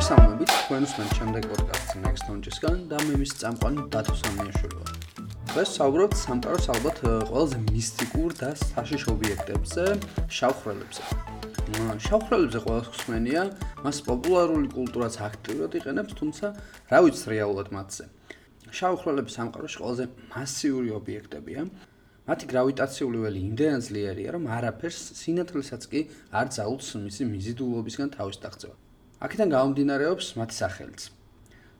მოგესალმებით თქვენ უსმენთ შემდეგ პოდკასტს Next Launch-ისგან და მე მის წამყვანი დათო სამიაშვილი ვარ. დღეს საუბრობთ სამყაროს ალბათ ყველაზე მისტიკურ და საშიშ ობიექტებზე, შავხრელებზე. შავხრელებზე ყველა ხსმენია, მას პოპულარული კულტურაც აქტიურად იყენებს, თუმცა რა ვიცი რეალურად მათზე. შავხრელები სამყაროში ყველაზე მასიური ობიექტებია. მათი გრავიტაციული ველი იმდენად ძლიერია, რომ არაფერს სინათლესაც კი არ ძალუძს მისი მიზიდულობისგან თავის დაღწევა. აქედან გამომდინარეობს მათი სახელიც.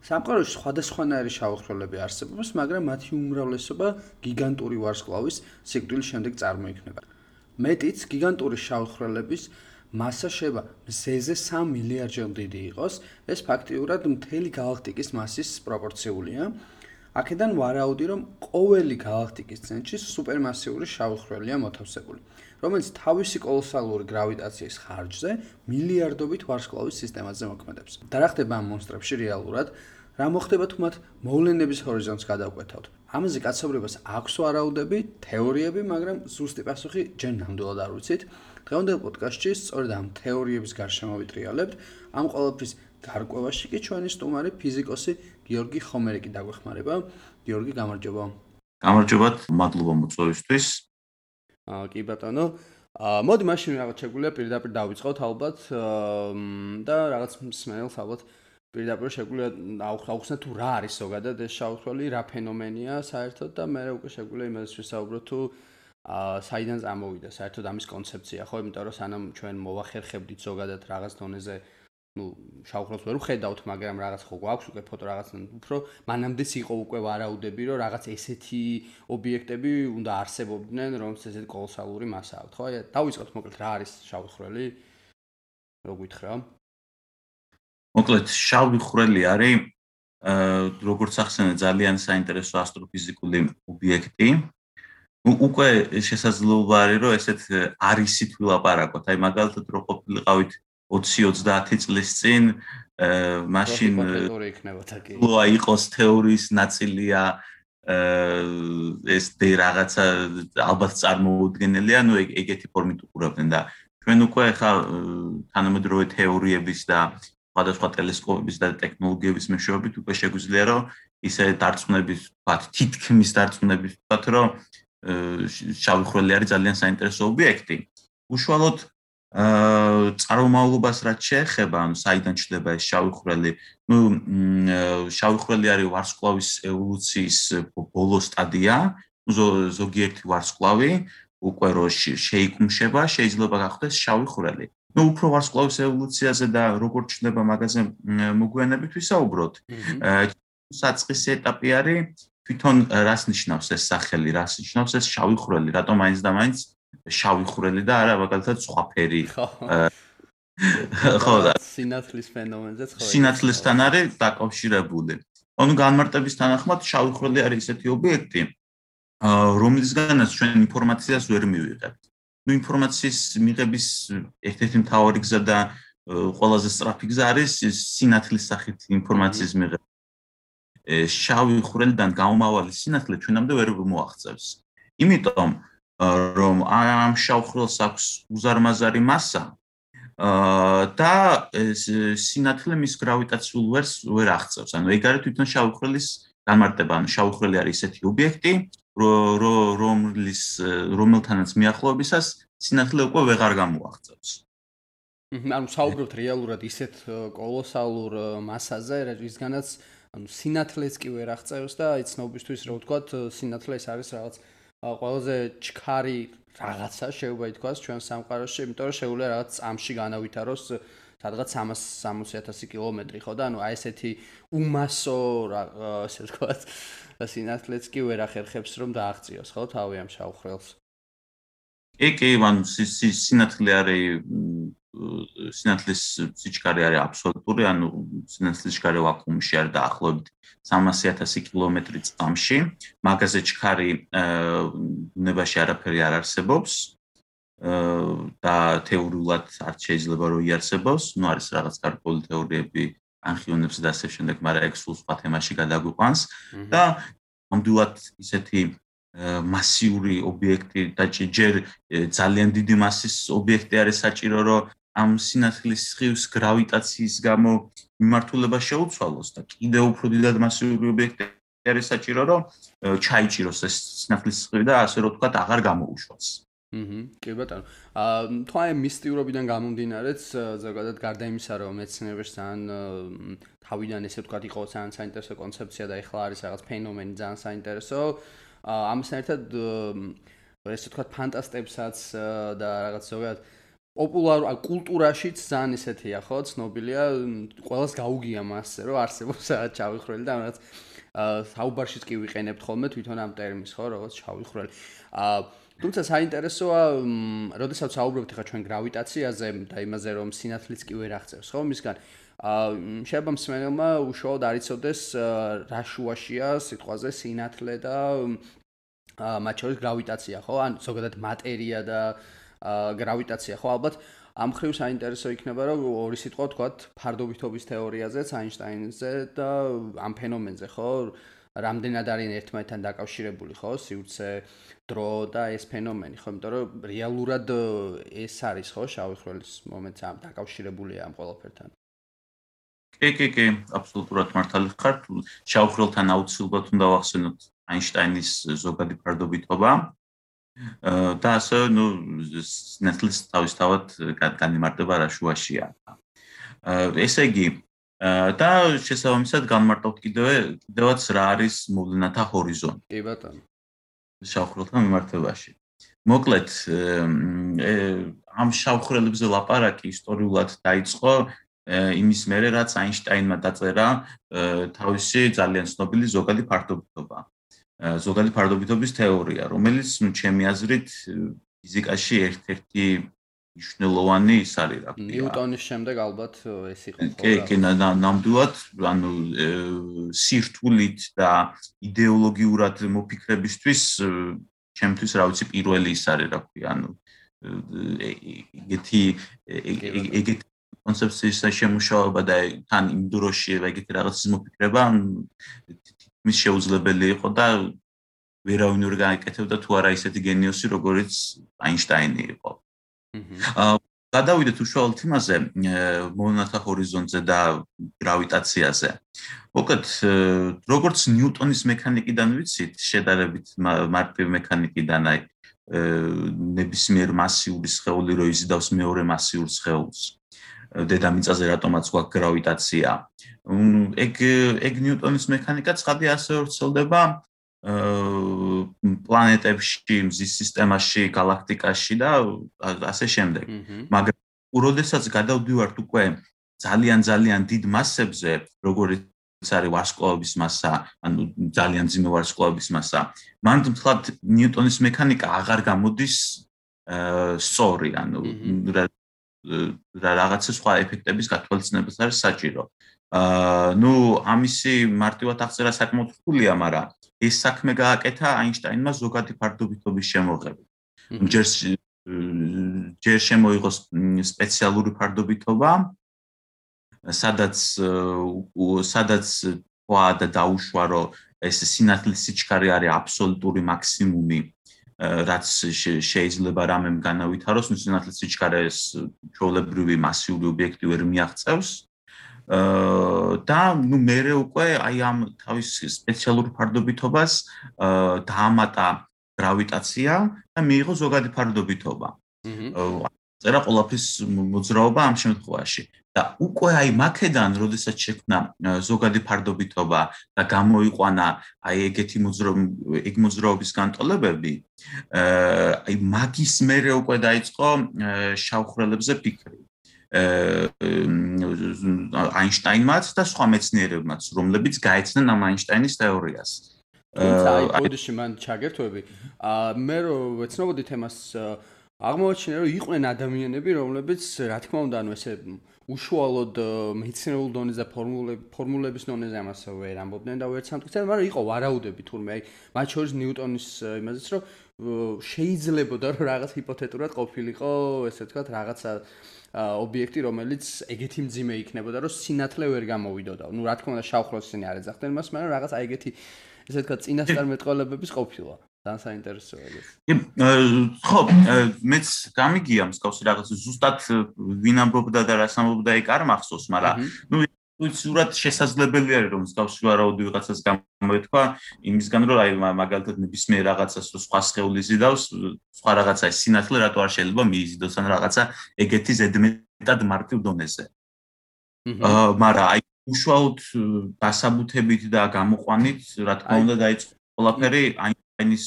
სამყაროში სხვადასხვანაირი შავხროლები არსებობს, მაგრამ მათი უმრავლესობა გიგანტური ვარსკვლავის სიკვდილის შემდეგ წარმოიქმნება. მეტიც გიგანტური შავხროლების მასა შევა მზეზე 3 მილიარდჯერ დიდი იყოს, ეს ფაქტიურად მთელი galaktikis მასის პროპორციულია. აქედან ვარაუდი რომ ყოველი galaktikis ცენტრში სუპერმასიური შავხროლია მოთავსებული. რომელიც თავისი კოლოსალური გრავიტაციის ხარჯზე მილიარდობით ვარსკვლავის სისტემაზე მოქმედებს. და რა ხდება ამ მონსტრებში რეალურად? რა მოხდება თუ მათ მოვლენების ჰორიზონტს გადავკვეთავთ? ამაზე კაცობრიობას აქვს ვარაუდები, თეორიები, მაგრამ ზუსტი პასუხი ჯერ ნამდვილად არ ვიცით. დღევანდელ პოდკასტში სწორედ ამ თეორიების გარშემო ვიტრიალებთ. ამ ყოველფრის გარკვევაში კი ჩვენი სტუმარი ფიზიკოსი გიორგი ხომერიკი დაგვეხმარება. გიორგი, გამარჯობა. გამარჯობათ, მადლობა მოწვევისთვის. აა კი ბატონო. აა მოდი მაშინ რაღაც შეგვიძლია პირდაპირ დავიწყოთ ალბათ და რაღაც სმეილს ალბათ პირდაპირ შეგვიძლია აუხსნათ თუ რა არის ზოგადად ეს შავთვალი, რა ფენომენია საერთოდ და მე უკვე შეგვიძლია იმას ვისაუბროთ თუ აა საიდან წამოვიდა საერთოდ ამის კონცეფცია, ხო, იმიტომ რომ სანამ ჩვენ მოვახერხებდით ზოგადად რაღაც დონეზე ну შავხროს ვერ ვხედავთ, მაგრამ რაღაც ხო გვაქვს უკვე ფოტო რაღაც უფრო მანამდეც იყო უკვე ვარაუდები, რომ რაღაც ესეთი ობიექტები უნდა არსებობდნენ, რომელსაც ესეთი კოლოსალური მასა აქვს, ხო? აი დავიწყოთ მოკლედ რა არის შავი ხვრელი? რო გითხრა? მოკლედ შავი ხვრელი არის აა როგორც ახსენე ძალიან საინტერესო ასტროფიზიკული ობიექტი. ну უკვე შესაძლოა არის რომ ესეთ არისით ვილაპარაკოთ. აი მაგალითად რო ყოფილიყავით 20-30 წლის წინ მაშინ ლოა იყოს თეორიის ნაწილია ეს დე რაღაცა ალბათ წარმოუდგენელია, ну ეგეთი ფორმით უყურებდნენ და ჩვენ უკვე ხა თანამედროვე თეორიების და სხვადასხვა ტელესკოპების და ტექნოლოგიების მეშვეობით უკვე შეგვიძლია რომ ისე დარწმუნების, ვთქვათ, თითქმის დარწმუნების ვთქვათ, რომ შავი ხვრელი არის ძალიან საინტერესო ობიექტი. უშუალოდ აა წარმომავლობას რაც შეეხება, ანუ საიდან ჩდება ეს შავი ხვრელი? ნუ შავი ხვრელი არის ვარსკვლავის ევოლუციის ბოლო სტადია, ზოგიერთი ვარსკვლავი უკვე რო შეიკუმშება, შეიძლება გახდეს შავი ხვრელი. ნუ უფრო ვარსკვლავის ევოლუციაზე და როგორ ჩდება მაგაზე მოგვიანებით ვისაუბროთ. აა საწყის ეტაპი არის თვითონ რას ნიშნავს ეს სახელი, რას ნიშნავს ეს შავი ხვრელი, რატომ მაინც და მაინც შავი ხვრელი და არა მაგალითად სხვა ფერი. ხო და სინათლის ფენომენზეც ხო. სინათლესთან არის დაკავშირებული. ანუ განმარტების თანახმად შავი ხვრელი არის ესეთი ობიექტი, რომლისგანაც ჩვენ ინფორმაციას ვერ მივიღებთ. ნუ ინფორმაციის მიღების ერთ-ერთი მთავარი გზა და ყველაზე სწრაფი გზა არის სინათლის სახით ინფორმაციის მიღება. შავი ხვრელიდან გამომავალი სინათლე ჩვენამდე ვერ მოაღწევს. იმიტომ რომ ამ შავხრელს აქვს უზარმაზარი მასა და სინათლე მის გრავიტაციულ ვერს ვერ აღწევს. ანუ ეგ არის თვითონ შავხრელის განმარტება. ანუ შავხრელი არის ესეთი ობიექტი, რომლის რომელთანაც მიახლოებისას სინათლე უკვე ვეღარ გამოაღწევს. ანუ საუბრობთ რეალურად ისეთ კოლოსალურ მასაზე, რისგანაც ანუ სინათლეს კი ვერ აღწევს და აი ცნობისთვის რო ვთქვა, სინათლე ეს არის რაღაც ყველაზე ჩქარი რაღაცა შეიძლება ითქვას ჩვენ სამყაროში, იმიტომ რომ შეუძლია რაღაც წამში განავითაროს სადღაც 360.000 კილომეტრი, ხო და ანუ აი ესეთი უმასო ასე ვთქვათ სინათლეც კი ვერ ახერხებს რომ დააღწიოს, ხო, თავი ამ შავხრელს. კი, კი, მან სინათლე არის სინათლის სიჩქარე არის აბსოლუტური, ანუ სინათლის სიჩქარე ვაკუუმში არის დაახლოებით 300.000 კილომეტრი წამში. მაგაზე ჩქარი ნებაში არაფერი არ არსებობს. და თეორიულად არ შეიძლება რომ იარსებოს, ну არის რაღაც გარკვეული თეორიები ანხიონებს და ასე შემდეგ, მაგრამ ეგ სულ სხვა თემაში გადაგვიყვანს და ნამდვილად ისეთი მასიური ობიექტი და ჯერ ძალიან დიდი მასის ობიექტი არის საჭირო რომ ამ სინათლის სხივის გრავიტაციის გამო მიმართულება შეუცვალოს და კიდევ უფრო დიდად მასიური ობიექტი არის საჭირო, რომ ჩაიჭიროს ეს სინათლის სხივი და ასე რომ თქვა აღარ გამოუშვას. აჰა, კი ბატონო. აა თვაი მისტიურობიდან გამომდინარეც ზოგადად გარდა იმისა, რომ მეცნიერებს ძალიან თავიდან ესე ვთქვათ იყო ძალიან საინტერესო კონცეფცია და ეხლა არის რაღაც ფენომენი ძალიან საინტერესო. აა ამასთან ერთად ესე ვთქვათ ფანტასტებსაც და რაღაც ზოგადად პოპულარ კულტურაშიც ძალიან ისეთია ხო, ცნობილია, ყველას გაუგია მასზე, რომ არსებობს რაღაც ჩავიხრელი და რაღაც აა საუბარშიც კი ვიყენებთ ხოლმე თვითონ ამ ტერმინს ხო, როგორც ჩავიხრელი. აა თუმცა საინტერესოა, როდესაც საუბრობთ ხა ჩვენ გრავიტაციაზე და იმაზე, რომ სინათლეც კი ვერ აღწევს, ხო, მისგან აა შეიძლება მსმენელმა უშუალოდ არიწოდეს რა შუაშია სიტყვაზე სინათლე და აა მათ შორის გრავიტაცია, ხო? ან ზოგადად მატერია და გრავიტაცია. ხო ალბათ ამ ხრივ საინტერესო იქნება რომ ორი სიტყვა თქვათ ფარდობითობის თეორიაზეც აინშტაინზე და ამ ფენომენზე ხო? რამდენად არიან ერთმანეთთან დაკავშირებული ხო? სივრცე დრო და ეს ფენომენი ხო? იმიტომ რომ რეალურად ეს არის ხო შავი ხვრელის მომენტს ამ დაკავშირებულია ამ ყველაფერთან. კი კი კი აბსოლუტურად მართალი ხართ. შავი ხვრელთან აუცილებლად უნდა ვახსენოთ აინშტაინის ზოგადი ფარდობითობა და ასე ნუ ნეტლის თავისთავად განიმარტება რა შუაშია. ესე იგი და შესაბამისად განმარტავთ კიდევ კიდევაც რა არის მოვლენათა ჰორიზონტი. კი ბატონო. შავხრელთან მიმართებაში. მოკლედ ამ შავხრელებზე ლაპარაკი ისტორიულად დაიწყო იმის მერე რაც აინშტაინმა დაწერა თავისი ძალიან ცნობილი ზოგადი ფარდობითობა. ზოგადი ფარდობითობის თეორია, რომელიც, ну, ჩემი აზრით, ფიზიკაში ერთ-ერთი მნიშვნელოვანი ის არის რა. ნიუტონის შემდეგ ალბათ ეს იყო. კი, კი, ნამდვილად, ანუ სირთულით და идеოლოგიურად მოფიქრებისთვის ჩემთვის რა ვიცი პირველი ის არის რა ქვია, ანუ ეგეთი ეგეთი კონცეფციის შემუშავება და თან იმ დროში ეგეთი რაღაცის მოფიქრება მის შეუძლებელი იყო და ვერავინ ვერ გააკეთებდა თუ არა ისეთი გენიოსი როგორც აინშტაინი იყო. აა გადავიდეთ უშუალოდ იმაზე მონათა ჰორიზონტზე და გრავიტაციაზე. მოკლედ როგორც ნიუტონის მექანიკიდან ვიცით, შედარებით მარტივი მექანიკიდან აი ნებისმიერ მასიური სხეული რო იზიდავს მეორე მასიურ სხეულს. დედამიწაზე რატომაც გვაქვს გრავიტაცია. ეგ ეგ ნიუტონის მექანიკა ცხადი ასე ვრცელდება პლანეტებში, მზის სისტემაში, galaktikაში და ასე შემდეგ. მაგრამ უროდესაც გადავდივართ უკვე ძალიან ძალიან დიდ მასებზე, როგორც არის ვარსკვლავების მასა, ანუ ძალიან ძიმე ვარსკვლავების მასა, მან თქლად ნიუტონის მექანიკა აღარ გამოდის აა სწორი, ანუ რა რაღაცა სხვა ეფექტების გათვალისწინებას არის საჭირო. აა ნუ ამისი მარტივად აღწერა საკმაოდ რთულია, მაგრამ ეს საქმე გააკეთა აინშტაინმა ზოგადი ფარდობითობის შემოღებით. ჯერ ჯერ შემოიღო სპეციალური ფარდობითობა, სადაც სადაც და დაუშვა, რომ ეს სინათლის სიჩქარე არის აბსოლუტური მაქსიმუმი რაც შეიძლება რამემ განავითაროს, ნუ სინათლის სიჩქარეს ჩვეულებრივი მასიური ობიექტი ვერ მიაღწევს. აა და ნუ მეરે უკვე აი ამ თავის სპეციალურ ფარდობითობას აა დაამატა გრავიტაცია და მიიღო ზოგადი ფარდობითობა. აჰა. წერა ყოლაფის მოძრაობა ამ შემთხვევაში. და უკვე აი მაკედან, როდესაც შექმნა ზოგადი ფარდობითობა და გამოიყვანა აი ეგეთი მოძრაობა, ეგ მოძრაობის განტოლებები, აი მაგის მერე უკვე დაიწყო შავხრელებზე ფიქრი. აინშტაინმაც და სხვა მეცნიერებმაც, რომლებიც გაეცნენ ამ აინშტაინის თეორიას. აი, პოდიში მან ჩაგერთვები. აა მე რო ვეცნობოდი თემას აღმოაჩინე რომ იყვნენ ადამიანები, რომლებიც რა თქმა უნდა, ანუ ესე უშუალოდ მეცნიერულ დონეზე და ფორმულების დონეზე ამას ვერ ამბობდნენ და ვერ სამტკიცებდნენ, მაგრამ იყო ვარაუდები თურმე აი მათ შორის ნიუტონის იმაზეც რომ შეიძლებოდა რომ რაღაც ჰიპოთეტურად ყოფილიყო, ესე ვთქვათ, რაღაცა ობიექტი, რომელიც ეგეთი მძიმე იქნებოდა, რომ სინათლე ვერ გამოვიდოდა. ნუ რა თქმა უნდა, შავხროსინი არ ეძახდნენ მას, მაგრამ რაღაც აი ეგეთი ესე ვთქვათ, წინასწარმეტყველებების ყოფილა. ძალიან საინტერესოა ეს. ხო, მეც გამიგია მსგავსი რაღაც ზუსტად ვინ ამბობდა და რას ამბობდა ეგ არ მახსოვს, მაგრამ ნუ უცურად შესაძლებელი არის რომ მსგავსი ვარაუდი ვიღაცას გამოეთქვა იმისგან რომ აი მაგალითად ნებისმიერ რაღაცას რო სხვა სხეული ზიდავს, სხვა რაღაცა სინათლე რატო არ შეიძლება მიიზიდოს ან რაღაცა ეგეთი ზედმეტად მარტივ დონეზე. აა მაგრამ აი უშუალოდ დასაბუთებით და გამოყვანით რა თქმა უნდა დაიწყო ყველაფერი აი ენის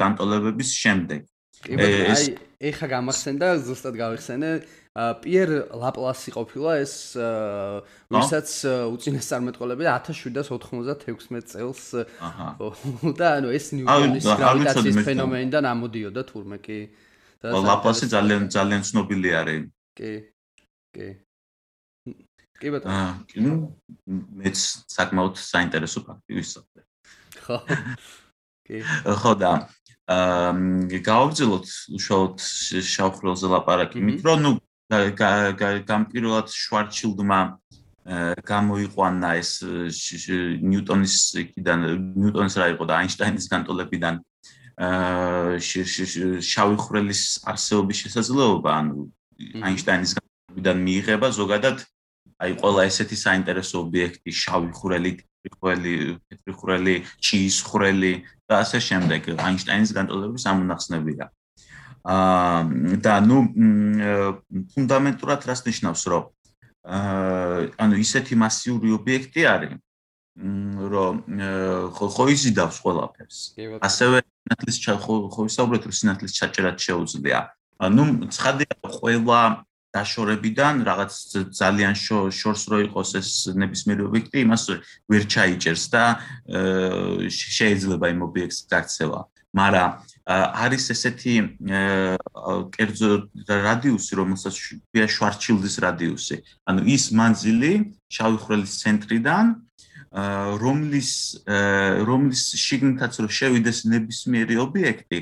განტოლებების შემდეგ. აი ეხა გამახსენდა ზუსტად გავიხსენე. პიერ ლაპლასი ყოფილა ეს ვისაც უწინეს წარმეტყველები 1796 წელს და ანუ ეს ნიუტონის გრავიტაციის ფენომენიდან ამოდიოდა თურმე კი. ლაპლასი ძალიან ძალიან ცნობილი არის. კი კი. კი ბატონო. აა მეც საკმაოდ საინტერესო ფაქტი ვისწავლე. ხო კი. ხო და აა გავაგზავნოთ უშუალოდ შავხრელზე ლაპარაკი, იმით რომ ნუ გამპირულად შვარცშილდმა გამოიყვანა ეს ნიუტონის იქიდან ნიუტონის რა იყო და აინშტაინის განტოლებიდან აა შავი ხრელის არსებობის შესაძლებლობა ანუ აინშტაინის განტოლებიდან მიიღება ზოგადად აი ყველა ესეთი საინტერესო ობიექტი შავი ხრელი ხრელი, პეტრი ხრელი, ჩიის ხრელი და ასე შემდეგ აინშტაინის განტოლებების ამონახსნებია. აა და ნუ ფუნდამენტურად რას ნიშნავს, რომ აა ანუ ისეთი მასიური ობიექტი არის, რომ ხო იზიდავს ყველაფერს. ასევე სინათლის ხო ვისაუბრეთ, რომ სინათლის ჩაჭერაც შეუძლია. ანუ ცხადია ყველა დაშორებიდან რაღაც ძალიან შორს რო იყოს ეს ნებისმიერი ობიექტი, იმას ვერ ჩაიჭერს და შეიძლება იმ ობიექტს გაქცევა. მაგრამ არის ესეთი კერძო რადიუსი, რომელსაც ქვია შვარცშილდის რადიუსი. ანუ ის მანძილი შავი ხვრელის ცენტრიდან რომლის რომლის შიგნითაც რო შევიდეს ნებისმიერი ობიექტი,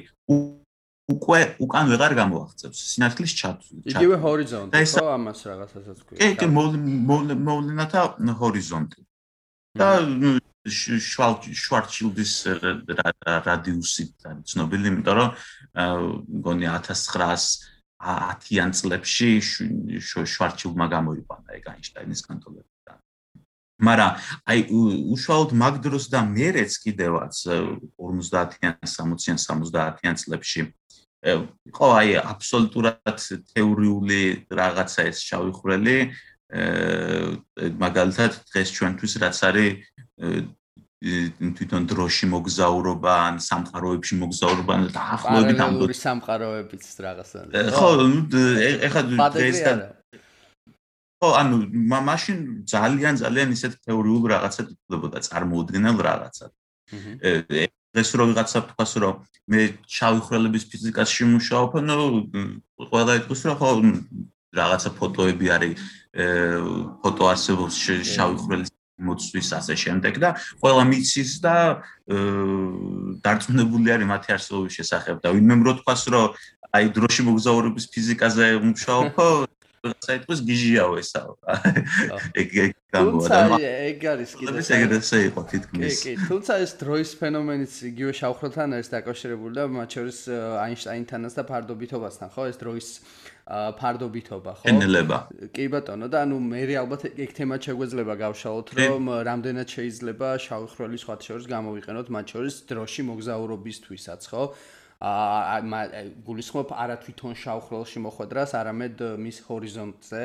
უკვე უკან ვეღარ გამოაღწევს სინათლის ჩათვლით. იგივე ჰორიზონტი ხო ამას რაღაცასაც ქვია. კი, კი, მოვლენათა ჰორიზონტი. და შვარცშილდის რადიუსი ცნობილი, იმიტომ რომ მგონი 1910-იან წლებში შვარცშილმა გამოიყვანა ეგ აინშტაინის განტოლებიდან. მაგრამ აი უშუალოდ მაგ დროს და მერეც კიდევაც 50-იან, 60-იან, 70-იან წლებში იყო აი აბსოლუტურად თეორიული რაღაცა ეს შავი ხვრელი მაგალითად დღეს ჩვენთვის რაც არის თვითონ დროში მოგზაურობა ან სამყაროებში მოგზაურობა და დაახლოებით ამ დრო სამყაროებიც რაღაცა ხო ეხლა დღესთან ხო ანუ მაშინ ძალიან ძალიან ისეთ თეორიულ რაღაცად იქნებოდა წარმოუდგენელ რაღაცად დღეს რო ვიღაცა თქვას რომ მე შავი ხრელების ფიზიკაში მუშაობ, ნუ ყველა იტყვის რომ ხო რაღაცა ფოტოები არის ფოტო არსებობს შავი ხრელის მოცვის ასე შემდეგ და ყველა მიცის და დარწმუნებული არის მათი არსებობის შესახებ და ვინმე რო თქვას რომ აი დროში მოგზაურობის ფიზიკაზე მუშაობ, საიტყვის გიჟიაო ესა. ეგ ეგ გამოვა და ეგ არის კიდე. ეს ეგ ესე იყო თითქმის. კი, კი, თუმცა ეს დროის ფენომენიც იგივე შავხროთან არის დაკავშირებული და მათ შორის აინშტაინთანაც და ფარდობითობასთან, ხო, ეს დროის ფარდობითობა, ხო? ენელება. კი ბატონო, და ანუ მე ალბათ ეგ თემა შეგვეძლება გავშალოთ, რომ რამდენად შეიძლება შავხროლის სხვა შორის გამოვიყენოთ მათ შორის დროში მოგზაურობისთვისაც, ხო? აა გულისხმობ არა თვითონ შავხრელში მოხვედრას, არამედ მის ჰორიზონტზე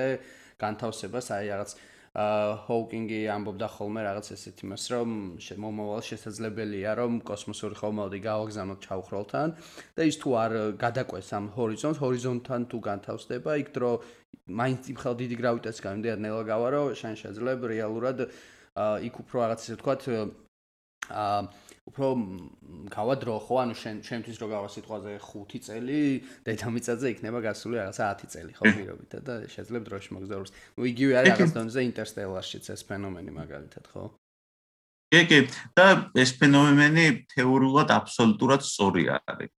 განთავსებას, აი რაღაც აა ჰოუკინგი ამბობდა ხოლმე რაღაც ესეთ იმას, რომ მომავალ შესაძლებელია, რომ კოსმოსური ხომალდი გავაგზავნოთ შავხრელთან და ის თუ არ გადაკვეს ამ ჰორიზონტს, ჰორიზონტთან თუ განთავსდება, იქ დრო მაინც იმ ხელ დიდი გრავიტაცია გამიმდინარე ნელა გავარო, შენ შეძლებ რეალურად აა იქ უფრო რაღაც ესე ვთქვათ აა უფრო გავადრო ხო ანუ შენ შენთვის რო გავა სიტყვაზე 5 წელი დედამიწაზე იქნება გასული რაღაცა 10 წელი ხო პირობით და შეიძლება დროში მოგზაუროს. ნუ იგივე არის რაღაც დონეზე ინტერსტელარშიც ეს ფენომენი მაგალითად ხო? კი კი და ეს ფენომენი თეორიულად აბსოლუტურად სწორი არის.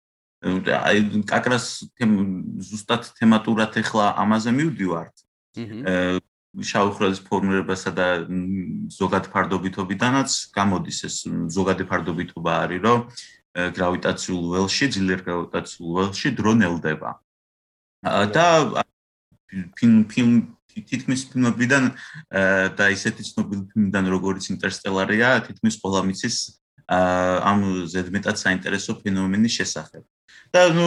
აი კაკრას ზუსტად თემატურად ახლა ამაზე მივდივართ. აა შავი ხრელის ფორმირებასა და ზოგად ფარდობითობიდანაც გამოდის ეს ზოგადი ფარდობითობა არის რომ გრავიტაციულ ველში, ძლიერ გრავიტაციულ ველში დრო ნელდება. და ფილმ ფილმ თითქმის ფილმებიდან და ისეთი ცნობილი ფილმიდან როგორც ინტერსტელარია, თითქმის ყველა მიცის ამ ზედმეტად საინტერესო ფენომენის შესახებ. და ნუ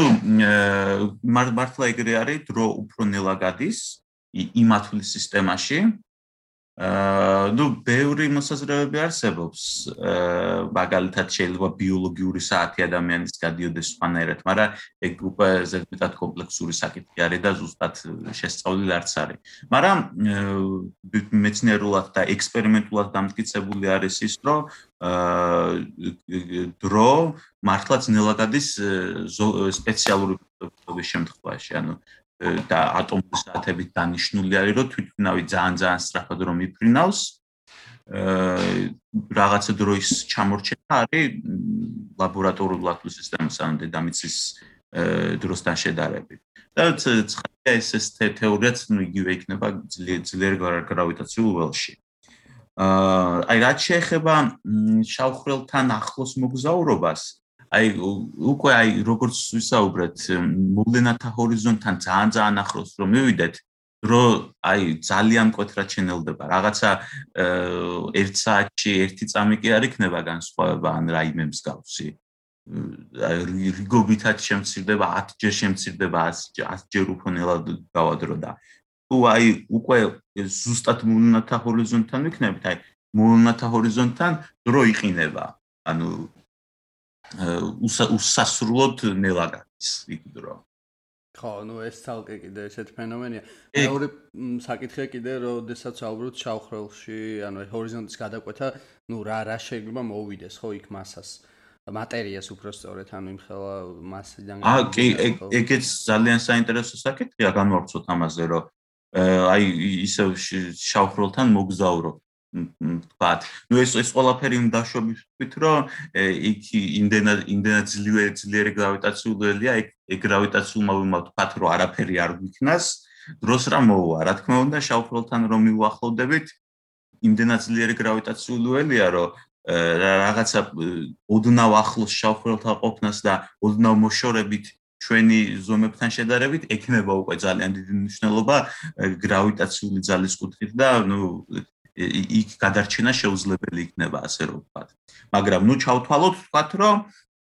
მართლა ეგრე არის, დრო უფრო ნელა გადის იმათვლის სისტემაში, აა ნუ ბევრი მოსაზრებები არსებობს. აა მაგალითად შეიძლება ბიოლოგიური საათი ადამიანის გადიოდეს სხვანაირად, მაგრამ ეგ უკვე ზედმეტად კომპლექსური საკითხი არის და ზუსტად შესწავლილი არც არის. მაგრამ მეცნიერულად და ექსპერიმენტულად დამტკიცებული არის ის, რომ აა დრო მართლაც ნელაგადის სპეციალური შემთხვევაში, ანუ და ატომური საათებით დანიშნული არის, რომ თვითნავი ძალიან ძალიან სწრაფად რომ მიფრინავს. აა რაღაცა დროის ჩამორჩენა არის ლაბორატორიული ლათვლის სისტემის ან დედამიწის დროსთან შედარებით. და ცხადია ეს ეს თეორიაც ნუ იგივე იქნება ძლიერ გრავიტაციულ ველში. აა აი რაც შეეხება შავხრელთან ახლოს მოგზაურობას, აი უკვე აი როგორც ვისაუბრეთ მოვლენათა ჰორიზონტთან ძალიან ძალიან ახლოს რომ მივიდეთ რო აი ძალიან მკვეთრად შენელდება. რაღაცა 1 საათში 1 წამი კი არ იქნება განსხვავება ან რაიმე მსგავსი აი რიგობითაც შემცირდება 10 ჯერ შემცირდება 100 ჯერ უფრო ნელად გავადრო და თუ აი უკვე ზუსტად მოვლენათა ჰორიზონტთან ვიქნებით აი მოვლენათა ჰორიზონტთან დრო იყინება. ანუ უსასრულოდ ნელაგადის იქ დრო. ხო, ну ეს თალკე კიდე ესეთ ფენომენია. მეორე საკითხია კიდე, როდესაც აუბროთ შავხრელში, ანუ ჰორიზონტის გადაკვეთა, ну რა რა შეიძლება მოუვიდეს ხო იქ მასას. მატერიას უფრო სწორედ ანუ იმ ხელა მასიდან აა კი ეგეც ძალიან საინტერესო საკითხია განვარცხოთ ამაზე რომ აი ისე შავხრელთან მოგზაურო ვთქვათ. ნუ ეს ეს ყველაფერი უნდა დაშვებით, რომ იქ იმდენად იმდენად ძლიერი ძლიერი გრავიტაციულია, ეგ ეგ გრავიტაციულმა ვთქვათ, რომ არაფერი არ გვიქნას, დროს რა მოვა, რა თქმა უნდა, შავფროლთან რომ მიუახლოვდებით, იმდენად ძლიერი გრავიტაციულია, რომ რაღაცა ოდნავ ახლოს შავფროლთან ყოფნას და ოდნავ მოშორებით ჩვენი ზომებთან შედარებით ექნება უკვე ძალიან დიდი მნიშვნელობა გრავიტაციული ძალის კუთხით და ნუ იქ გადარჩენა შეუძლებელი იქნება ასე რომ ვთქვათ. მაგრამ ნუ ჩავთვალოთ ვთქვათ რომ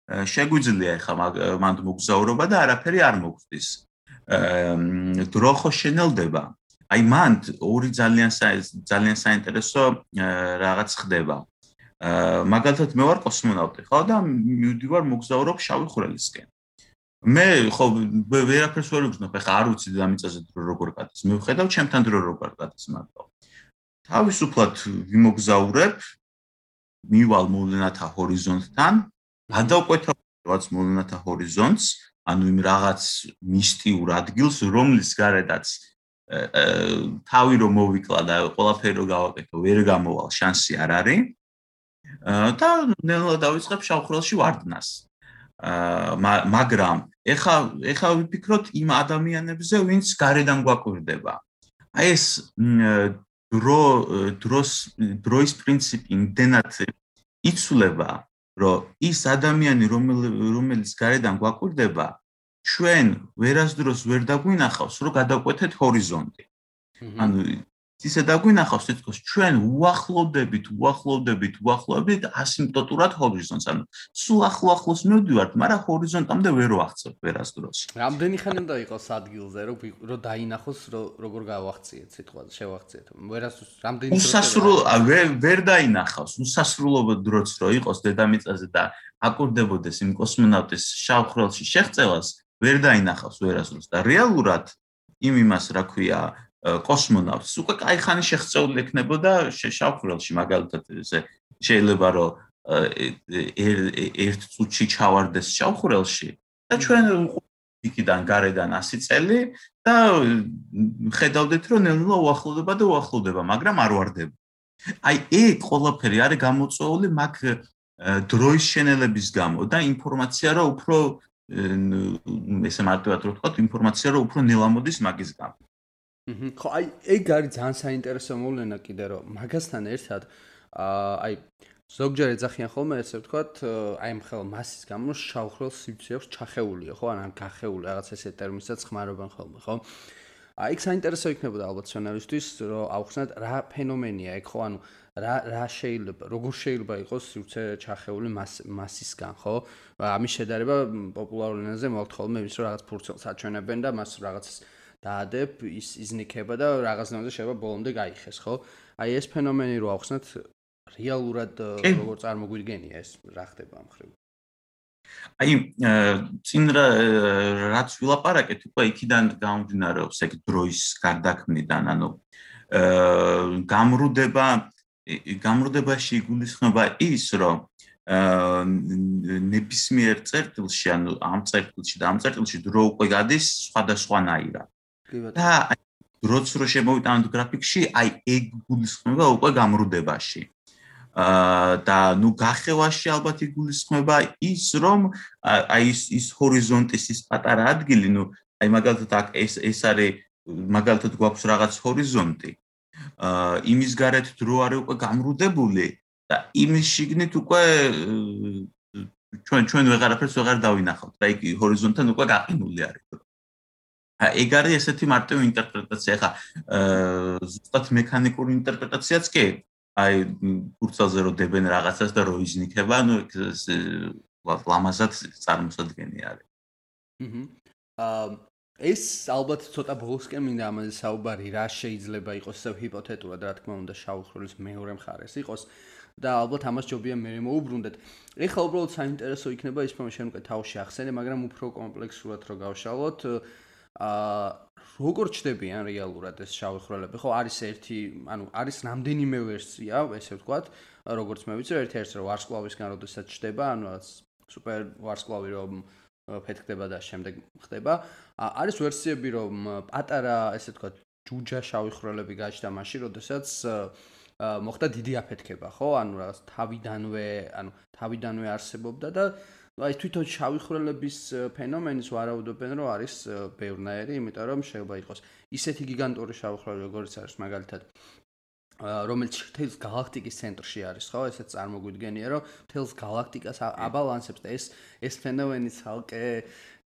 შეგვიძლია ახლა მანდ მოგზაურობა და არაფერი არ მოგვწვის. დრო ხო შენელდება. აი მანდ ორი ძალიან ძალიან საინტერესო რაღაც ხდება. მაგალითად მე ვარ კოსმონავტი ხო და მივდივარ მოგზაურობ შავი ხვრელისკენ. მე ხო ვერაფერს ვერ ვგზნობ, ახლა არ ვიცი დამიწაზე დრო როგორ გადის. მე ვხედავ ჩემთან დრო როგორ გადის მარტო. თავისუფლად ვიმოგზაურებ მივალ მოვლენათა ჰორიზონტთან გადავკვეთავ რაღაც მოვლენათა ჰორიზონტს ანუ იმ რაღაც მისტიურ ადგილს რომლის გარედაც თავი რომ მოვიკლა და ყველაფერი რომ გავაკეთო ვერ გამოვალ შანსი არ არის. და ნელა დავიწყებ შავხრელში ვარდნას. მაგრამ ეხა ეხა ვიფიქროთ იმ ადამიანებზე ვინც გარედან გვაკვირდება. აი ეს დრო დროს დროის პრინციპი იმდენად იცვლება, რომ ის ადამიანი რომელიც გარედან გვაკვირდება, ჩვენ ვერასდროს ვერ დაგვინახავს, რომ გადაკვეთეთ ჰორიზონტი. ანუ ისე დაგვინახავს თითქოს ჩვენ უახლოვდებით, უახლოვდებით, უახლოვდებით ასიმპტოტურად ჰორიზონტს. ანუ სულ ახლო ახლოს მივდივართ, მაგრამ ჰორიზონტამდე ვერ ვახცევ ვერასდროს. რამდენი ხანი უნდა იყოს ადგილზე, რომ რომ დაინახოს, როგორ გავახციეთ სიტყვაზე, შევახციეთ. ვერასდროს რამდენი დრო უსასრულო ვერ ვერ დაინახავს, უსასრულო დროც რო იყოს დედამიწაზე და აკურდებოდეს იმ კოსმონავტის შავხრელში შეღწევას, ვერ დაინახავს ვერასდროს და რეალურად იმ იმას რა ქვია კოსმონავტს. უკვე კაიხანი შეღწეული ექნებოდა შავქურელში მაგალითად ესე შეიძლება რომ ერთ წუთში ჩავარდეს შავქურელში და ჩვენ იქიდან გარედან 100 წელი და ხედავდეთ რომ ნელ-ნელა უახლოვდება და უახლოვდება, მაგრამ არ واردება. აი ეგ ყველაფერი არის გამოწვეული მაგ დროის შენელების გამო და ინფორმაცია რა უფრო ესე მარტივად რო ვთქვა, ინფორმაცია რო უფრო ნელა მოდის მაგის გამო. ხო, აი ეგ არის ძალიან საინტერესო მოვლენა კიდე რომ მაგასთან ერთად აი ზოგჯერ ეძახიან ხოლმე ესე ვთქვათ, აი ამ ხელ მასის გამო შავხრელ სივრცე აქვს ჩახეულია, ხო? ან გახეული რაღაც ესე ტერმინსაც ხმარობენ ხოლმე, ხო? აი საინტერესო იქნებოდა ალბათ სცენარისტვის, რომ აუხსნათ რა ფენომენია იქ, ხო? ანუ რა რა შეიძლება, როგორ შეიძლება იყოს სივრცე ჩახეული მასისგან, ხო? ამის შედარება პოპულარულ ენაზე მოაქვს ხოლმე ის რომ რაღაც ფურცელს აჩვენებენ და მას რაღაც დაადებ, ის იზნიქება და რაღაცნაირად შეიძლება ბოლომდე გაიხეს, ხო? აი ეს ფენომენი რო ახსნათ რეალურად როგორ წარმოგვიდგენია ეს? რა ხდება ამ ხრივ? აი წინ რაც ვილაპარაკეთ უკვე იქიდან გამომდინარეობს ეგ დროის გარდაქმნიდან ანუ გამრუდება გამრუდებაში იგულისხმება ის რომ ნებისმიერ წერტილში ანუ ამ წერტილში და ამ წერტილში დრო უკვე გადის სხვადასხვანაირად და როც რო შემოვიტანოთ გრაფიკში აი ეგ გულისხმება უკვე გამრუდებაში. და ნუ გახევაში ალბათ იგულისხმება ის რომ აი ის ის ჰორიზონტის ის პატარა ადგილი ნუ აი მაგალითად აქ ეს ეს არის მაგალითად გვაქვს რაღაც ჰორიზონტი. აა იმის გარეთ დრო არის უკვე გამრუდებული და იმის შიგნით უკვე ჩვენ ჩვენ ვეღარაფერს ვეღარ დავინახავთ და იგი ჰორიზონტთან უკვე გაყინული არის ეგ არის ესეთი მარტივი ინტერპრეტაცია ხა ზუსტად მექანიკური ინტერპრეტაციაც კი აი კურსაზე რო დებენ რაღაცას და რო იზნიქება, ну ლამაზად წარმოსადგენი არის. აა ეს ალბათ ცოტა ბოლოსკენ მინდა ამაზე საუბარი, რა შეიძლება იყოს ეს ჰიპოთეტურად, რა თქმა უნდა, შაუხროლის მეორე მხარეს იყოს და ალბათ ამას ჯობია მე მოუბრუნდეთ. ეხლა უბრალოდ საინტერესო იქნება ის, რომ შენ უკვე თავში ახსენე, მაგრამ უფრო კომპლექსურად რო გავშალოთ, აა როგორ ჩდებიან რეალურად ეს შავი ხროლები? ხო, არის ერთი, ანუ არის რამდენიმე ვერსია, ესე ვთქვათ, როგორც მე ვიცი, ერთ-ერთი რომ ვარსკვლავისგან როდესაც ჩდება, ანუ რაც სუპერ ვარსკვლავი რომ ფეთქდება და შემდეგ ხდება. არის ვერსიები რომ პატარა, ესე ვთქვათ, ჯუჯა შავი ხროლები გაჩნდა მაშინ, როდესაც მოხდა დიდი აფეთქება, ხო? ანუ რაღაც თავიდანვე, ანუ თავიდანვე არსებობდა და აი თვითონ შავი ხრელების ფენომენის ვარაუდობენ რომ არის ბევრნაირი, იმიტომ რომ შეიძლება იყოს ისეთი გიგანტური შავი ხრელი როგორც არის მაგალითად რომელიც თელს galaktikis ცენტრში არის, ხო? ესეც წარმოგვიდგენია, რომ თელს galaktikas აბალანსებს და ეს ეს ფენომენი ცალკე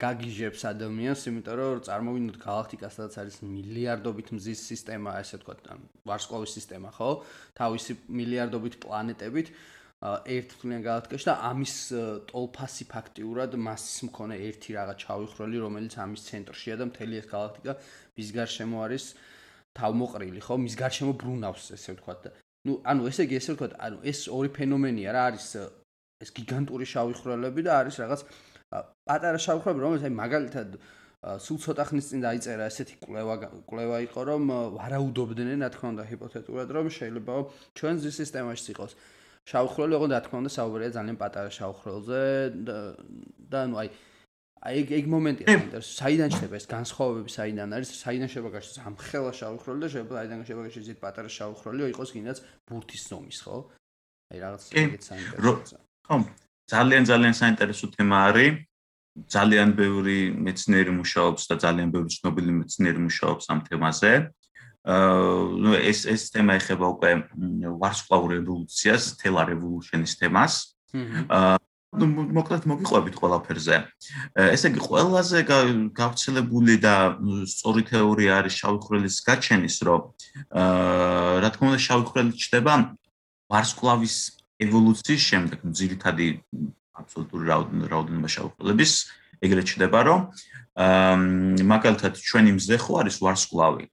გაგიჟებს ადამიანს, იმიტომ რომ წარმოვიდოთ galaktikas, სადაც არის მილიარდობით მზის სისტემა, ესე ვთქვათ, ვარსკვლავის სისტემა, ხო? თავისი მილიარდობით პლანეტებით. ერთთვლიან galaktikაში და ამის ტოლფასი ფაქტიურად მასის მქონე ერთი რაღაც ჩავიხროლი, რომელიც ამის ცენტრშია და მთელი ეს galaktika მის გარშემო არის თავმოყრილი, ხო? მის გარშემო ბრუნავს, ესე ვთქვათ ну, ანუ ესე იგი, ესე ვთქვათ, ანუ ეს ორი ფენომენია რა არის ეს გიგანტური შავიხროლები და არის რაღაც პატარა შავიხროლები, რომელიც აი მაგალითად სულ ცოტა ხნის წინ დაიწერა ესეთი კვლევა კვლევა იყო რომ ვარაუდობდნენ, რა თქმა უნდა, ჰიპოთეტურად რომ შეიძლება ჩვენ ზის სისტემაში იყოს შავხროლი ოღონდ რა თქმა უნდა საუბარია ძალიან პატარა შავხროლზე და ანუ აი აი ეგ ეგ მომენტია ინტერესო საიდან შეიძლება ეს განსხვავებები საიდან არის? საიდან შეიძლება გაშოს ამ ხელა შავხროლი და შეიძლება აიდან შეიძლება გაშოს ეს პატარა შავხროლი იყოს კიდაც ბურთის ზომის ხო? აი რაღაც ეგეც საინტერესოა ხო ძალიან ძალიან საინტერესო თემა არის. ძალიან ბევრი მეცნიერი მუშაობს და ძალიან ბევრი ცნობილი მეცნიერი მუშაობს ამ თემაზე ну ეს ეს თემა ეხება უკვე ვარსკვლავურ რევოლუციას, თელა რევოლუციის თემას. აა ну მოკლედ მოგიყვებით ყველაფერზე. ესე იგი ყველაზე გავრცელებული და სწორი თეორია არის შავი ხვრელის გაჩენის, რომ აა რა თქმა უნდა შავი ხვრელი ჩდება ვარსკვლავის ევოლუციის შემდეგ, ძირითადი აბსოლუტური რაოდენობა შავი ხვრელების ეგრეთ ჩდება, რომ აა მაგალითად ჩვენი მზე ხო არის ვარსკვლავი.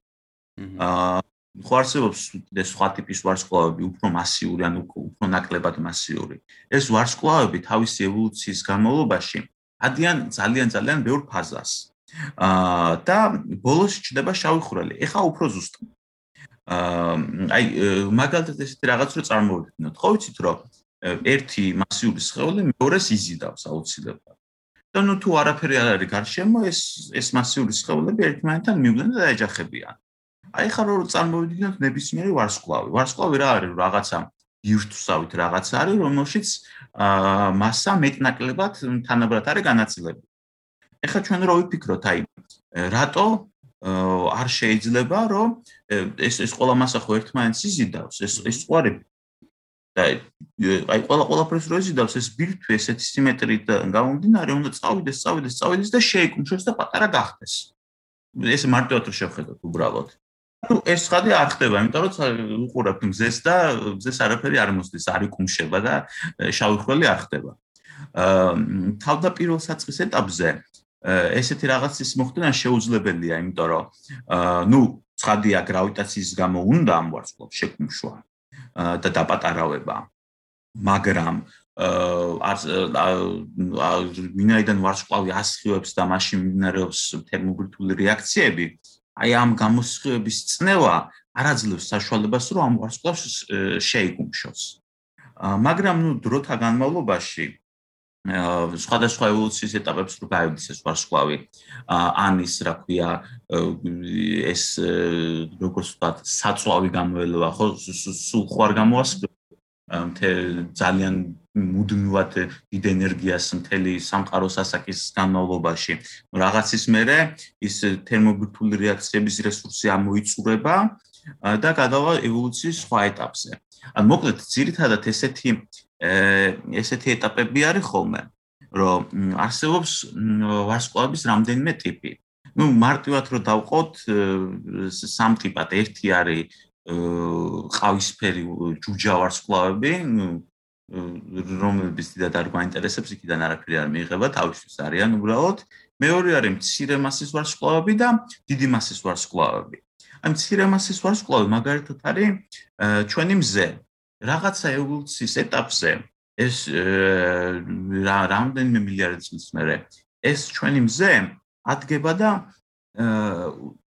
აა ხო არსებობს ეს სხვა ტიპის ვარსკვლავები, უფრო მასიური, ანუ უფრო ნაკლებად მასიური. ეს ვარსკვლავები თავისი ევოლუციის განმავლობაში ადიან ძალიან ძალიან ბევრ ფაზას. აა და ბოლოს ჩდება შავი ხვრელი. ეხა უფრო ზუსტად. აა აი მაგალითად ესეთი რაღაც რო წარმოვიდგინოთ. ხო ვიცით რომ ერთი მასიური სხეული მეორეს იზიდავს აუცილებლად. და ნუ თუ არაფერი არ არის გარშემო, ეს ეს მასიური სხეულები ერთმანეთთან მივლენ და დაეჯახებიან. აი ხა რომ წარმოვიდგინოთ ნებისმიერი ვარსკვლავი. ვარსკვლავი რა არის? რაღაცა ბირთვსავით რაღაც არის, რომელშიც აა massa მეტნაკლებად თანაბრად არის განაწილებული. ეხლა ჩვენ რო ვიფიქროთ, აი რატო არ შეიძლება რომ ეს ეს ყველა massa ხო ერთმანეთს იზიდავს, ეს ეს წყარები და აი ყველა ყველაფერს რო იზიდავს ეს ბირთვი ესეთი სიმეტრიით გამომდინარე, უნდა წავიდეს, წავიდეს, წავიდეს და შეიკუმშოს და პატარა გახდეს. ეს მარტივად რო შევხედოთ უბრალოდ. ну ეს ხადი არ ხდება იმიტომ რომ უყურებთ მზეს და მზეს არაფერი არ მოსდის არ იკუმშება და შავი ხრელი არ ხდება აა თავდაპირველ საწყის ეტაპზე ესეთი რაღაცის მოხდენა შეუძლებელია იმიტომ რომ აა ну ცხადია გრავიტაციის გამო უნდა ამ ვარსკვლავს შეკუმშვა და დაპატარავება მაგრამ აა მინაიდან ვარსკვლავი ასხივებს და მაშინ მიმდინარეობს თერმობირთული რეაქციები აი ამ გამოსხივების წნევა არ აძლევს საშუალებას, რომ ამ ვარსკვლავს შეიგუმშოს. მაგრამ ნუ დროთა განმავლობაში სხვადასხვა ევოლუციის ეტაპებს რო გაივიდეს ეს ვარსკვლავი ან ის რა ქვია ეს როგორც ვთქვათ საწვავი გამოელვა ხო სულ ხوار გამოასწრა ძალიან მუდმივად დიდ ენერგიას მთელი სამყაროს ასაკის განმავლობაში რაღაცის მერე ის თერმობირთული რეაქციების რესურსი ამოიწურება და გადავა ევოლუციის სხვა ეტაპზე. ან მოკლედ, ძირითადად ესეთი ესეთი ეტაპები არის ხოლმე, რომ არსებობს ვარსკვლავების რამდენიმე ტიპი. ну მარტივად რო დავყოთ სამ ტიპად ერთი არის ყავისფერი ჯუჯა ვარსკვლავები რომლებიც დიდად არ გვაინტერესებს იქიდან არაფერი არ მიიღება თავისთვის არიან უბრალოდ. მეორე არის მცირე მასის ვარსკვლავები და დიდი მასის ვარსკვლავები. აი მცირე მასის ვარსკვლავი მაგალითად არის ჩვენი მზე. რაღაცა ევოლუციის ეტაპზე ეს რა რამდენიმე მილიარდი წლის მერე ეს ჩვენი მზე ადგება და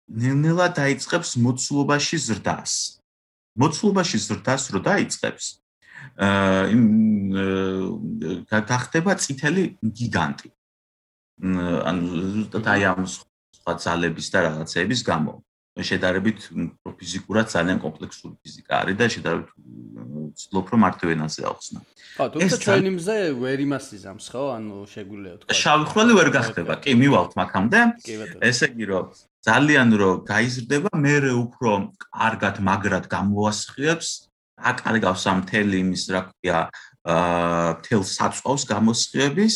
ნელ-ნელა დაიწყებს მოცულობაში ზრდას. მოცულობაში ზრდას რო დაიწყებს, აა იმ გახდება წითელი გიგანტი. ანუ ზუსტად აი ამ სხვა ძალების და რაღაცების გამო. შედარებით ფიზიკურად ძალიან კომპლექსური ფიზიკა არის და შედარებით ვცდილობ რომ მარტივ ენაზე ახსნა. ხო, თუმცა ჩვენი მზე ვერ იმასიზამს, ხო? ანუ შეგვიძლია თქვა. შავი ხრელი ვერ გახდება. კი, მივალთ მაგამდე. ესე იგი რომ ძალიან რომ გაიზრდება, მე უფრო კარგად მაგრად გამოასხიებს, აკარგავს ამ თელი იმის რა ქვია, აა თელ საწვავს გამოსხიების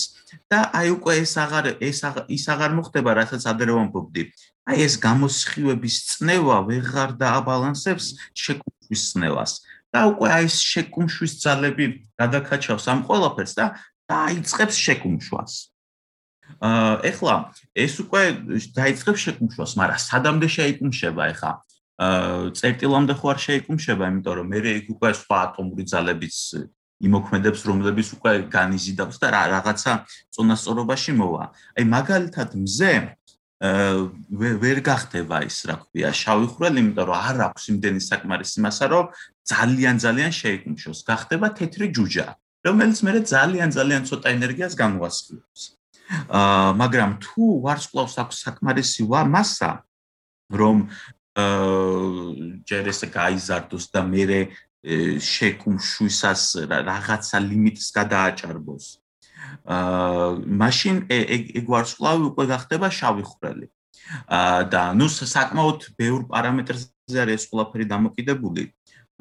და აი უკვე ეს აღარ ეს ის აღარ მოხდება, რასაც ადრე ვამბობდი. აი ეს გამოსხივების წნევა ვეღარ დააბალანსებს შეკუმშვის წნევას და უკვე აი ეს შეკუმშვის ძალები გადაკაჩავს ამ ყველაფერს და დაიწყებს შეკუმშვას. ეხლა ეს უკვე დაიწყებს შეკუმშვას, მაგრამ სადამდე შეიკუმშება ეხლა? აა წერტილამდე ხო არ შეიკუმშება, იმიტომ რომ მე იქ უკვე სხვა ატომური ძალებიც იმოქმედებს, რომლებიც უკვე განიზიდავს და რაღაცა წონასწორობაში მოვა. აი მაგალითად მზე ვერ გახდება ის რა ქვია შავი ხვრელი, იმიტომ რომ არ აქვს იმდენი საკმარისი მასა, რომ ძალიან ძალიან შეიკუმშოს. გახდება თეთრი ჯუჯა, რომელიც მე ძალიან ძალიან ცოტა ენერგიას გამოასხივებს. მაგრამ თუ ვარსკვლავს აქვს საკმარისი მასა, რომ ჯერ ესე გაიზარდოს და მე შეკუმშვისას რაღაცა ლიმიტს გადააჭარბოს. აა მაშინ ეგ ვარსკვლავი უკვე გახდება შავი ხვრელი. აა და ნუ საკმაოდ ბევრ პარამეტრზე არის ეს ყველაფერი დამოკიდებული.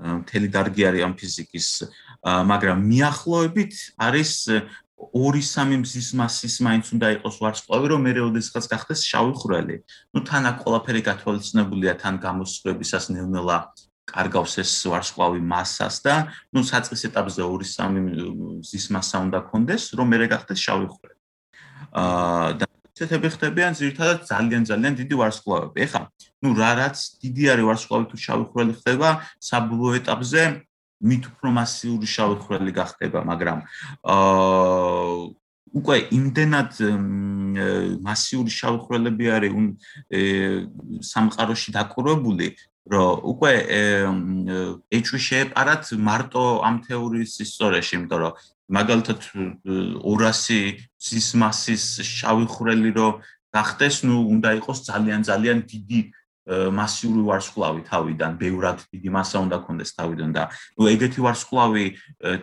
მთელი დარგი არის ამ ფიზიკის, მაგრამ მიახლოებით არის 2-3 მზის მასის მაინც უნდა იყოს ვარსკვლავი, რომ მე როდესაც გახდეს შავი ხვრელი. ნუ თან აქ ყველაფერი გათვალისწინებულია თან გამოსხივებისას ნელ-ნელა კარგავს ეს ვარსკვლავი მასას და ნუ საწყის ეტაპზე 2-3 ზის მასა უნდა კონდეს, რომ მე გახდეს შავი ხვრელი. აა და ცეთები ხდებიან ზირთადად ძალიან ძალიან დიდი ვარსკვლავები. ეხლა, ნუ რა რაც დიდი არის ვარსკვლავი თუ შავი ხვრელი ხდება, საბოლოო ეტაპზე მით უფრო მასიური შავი ხვრელი გახდება, მაგრამ აა უკვე იმდენად მასიური შავი ხვრელები არის უ სამყაროში დაკურებული, რომ უკვე ეჭვი შეეპარათ მარტო ამ თეორიის ისტორიაში, იმიტომ რომ მაგალითად 200 ზის მასის შავი ხვრელი რო გახდეს, ნუ უნდა იყოს ძალიან ძალიან დიდი მასიური ვარსკვლავი თავიდან, ბევრად დიდი მასა უნდა კონდეს თავიდან და ნუ ეგეთი ვარსკვლავი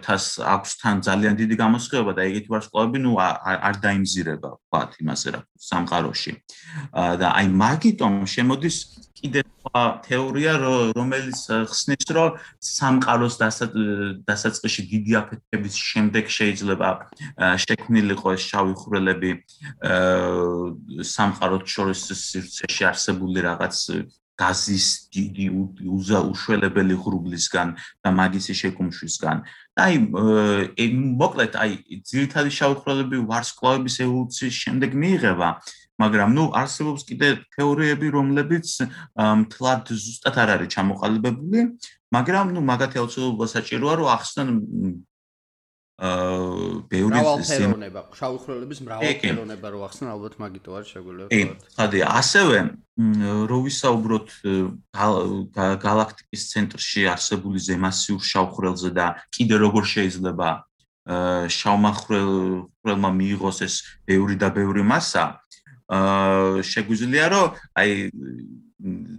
თას აქვს თან ძალიან დიდი გამოსხივება და ეგეთი ვარსკვლავები ნუ არ დაიმზირება, ვთქვათ, იმასე რა სამყაროში. და აი მაგიტომ შემოდის კიდე სხვა თეორია, რომელიც ხსნის, რომ სამყაროს დასაწყისში დიდი აფეთქების შემდეგ შეიძლება შექმნილიყო ეს შავი ხვრელები სამყაროს შორის სივრცეში არსებული რაღაც გაზის დიდი უშველებელი ღრუბლისგან და მაგისი შეკუმშვისგან. აი მოკლედ აი ძირითადი შავი ხვრელები ვარსკვლავების ევოლუციის შემდეგ მიიღება მაგრამ ნუ არსებობს კიდე თეორიები რომლებიც მთლად ზუსტად არ არის ჩამოყალიბებული მაგრამ ნუ მაგათი აუცილებლობა საჭიროა რომ ახსნან აა ბევრი ზემონება შავი ხვრელების მრავალფეროვნება რო ახსნა ალბათ მაგიტო არ შეგვიძლია ვთქვათ. კი, ხადი, ასევე რო ვისაუბროთ galaktikis ცენტრში არსებული ზემასიურ შავ ხვრელზე და კიდე როგორ შეიძლება შავმა ხვრელმა მიიღოს ეს ბევრი და ბევრი მასა, აა შეგვიძლია რომ აი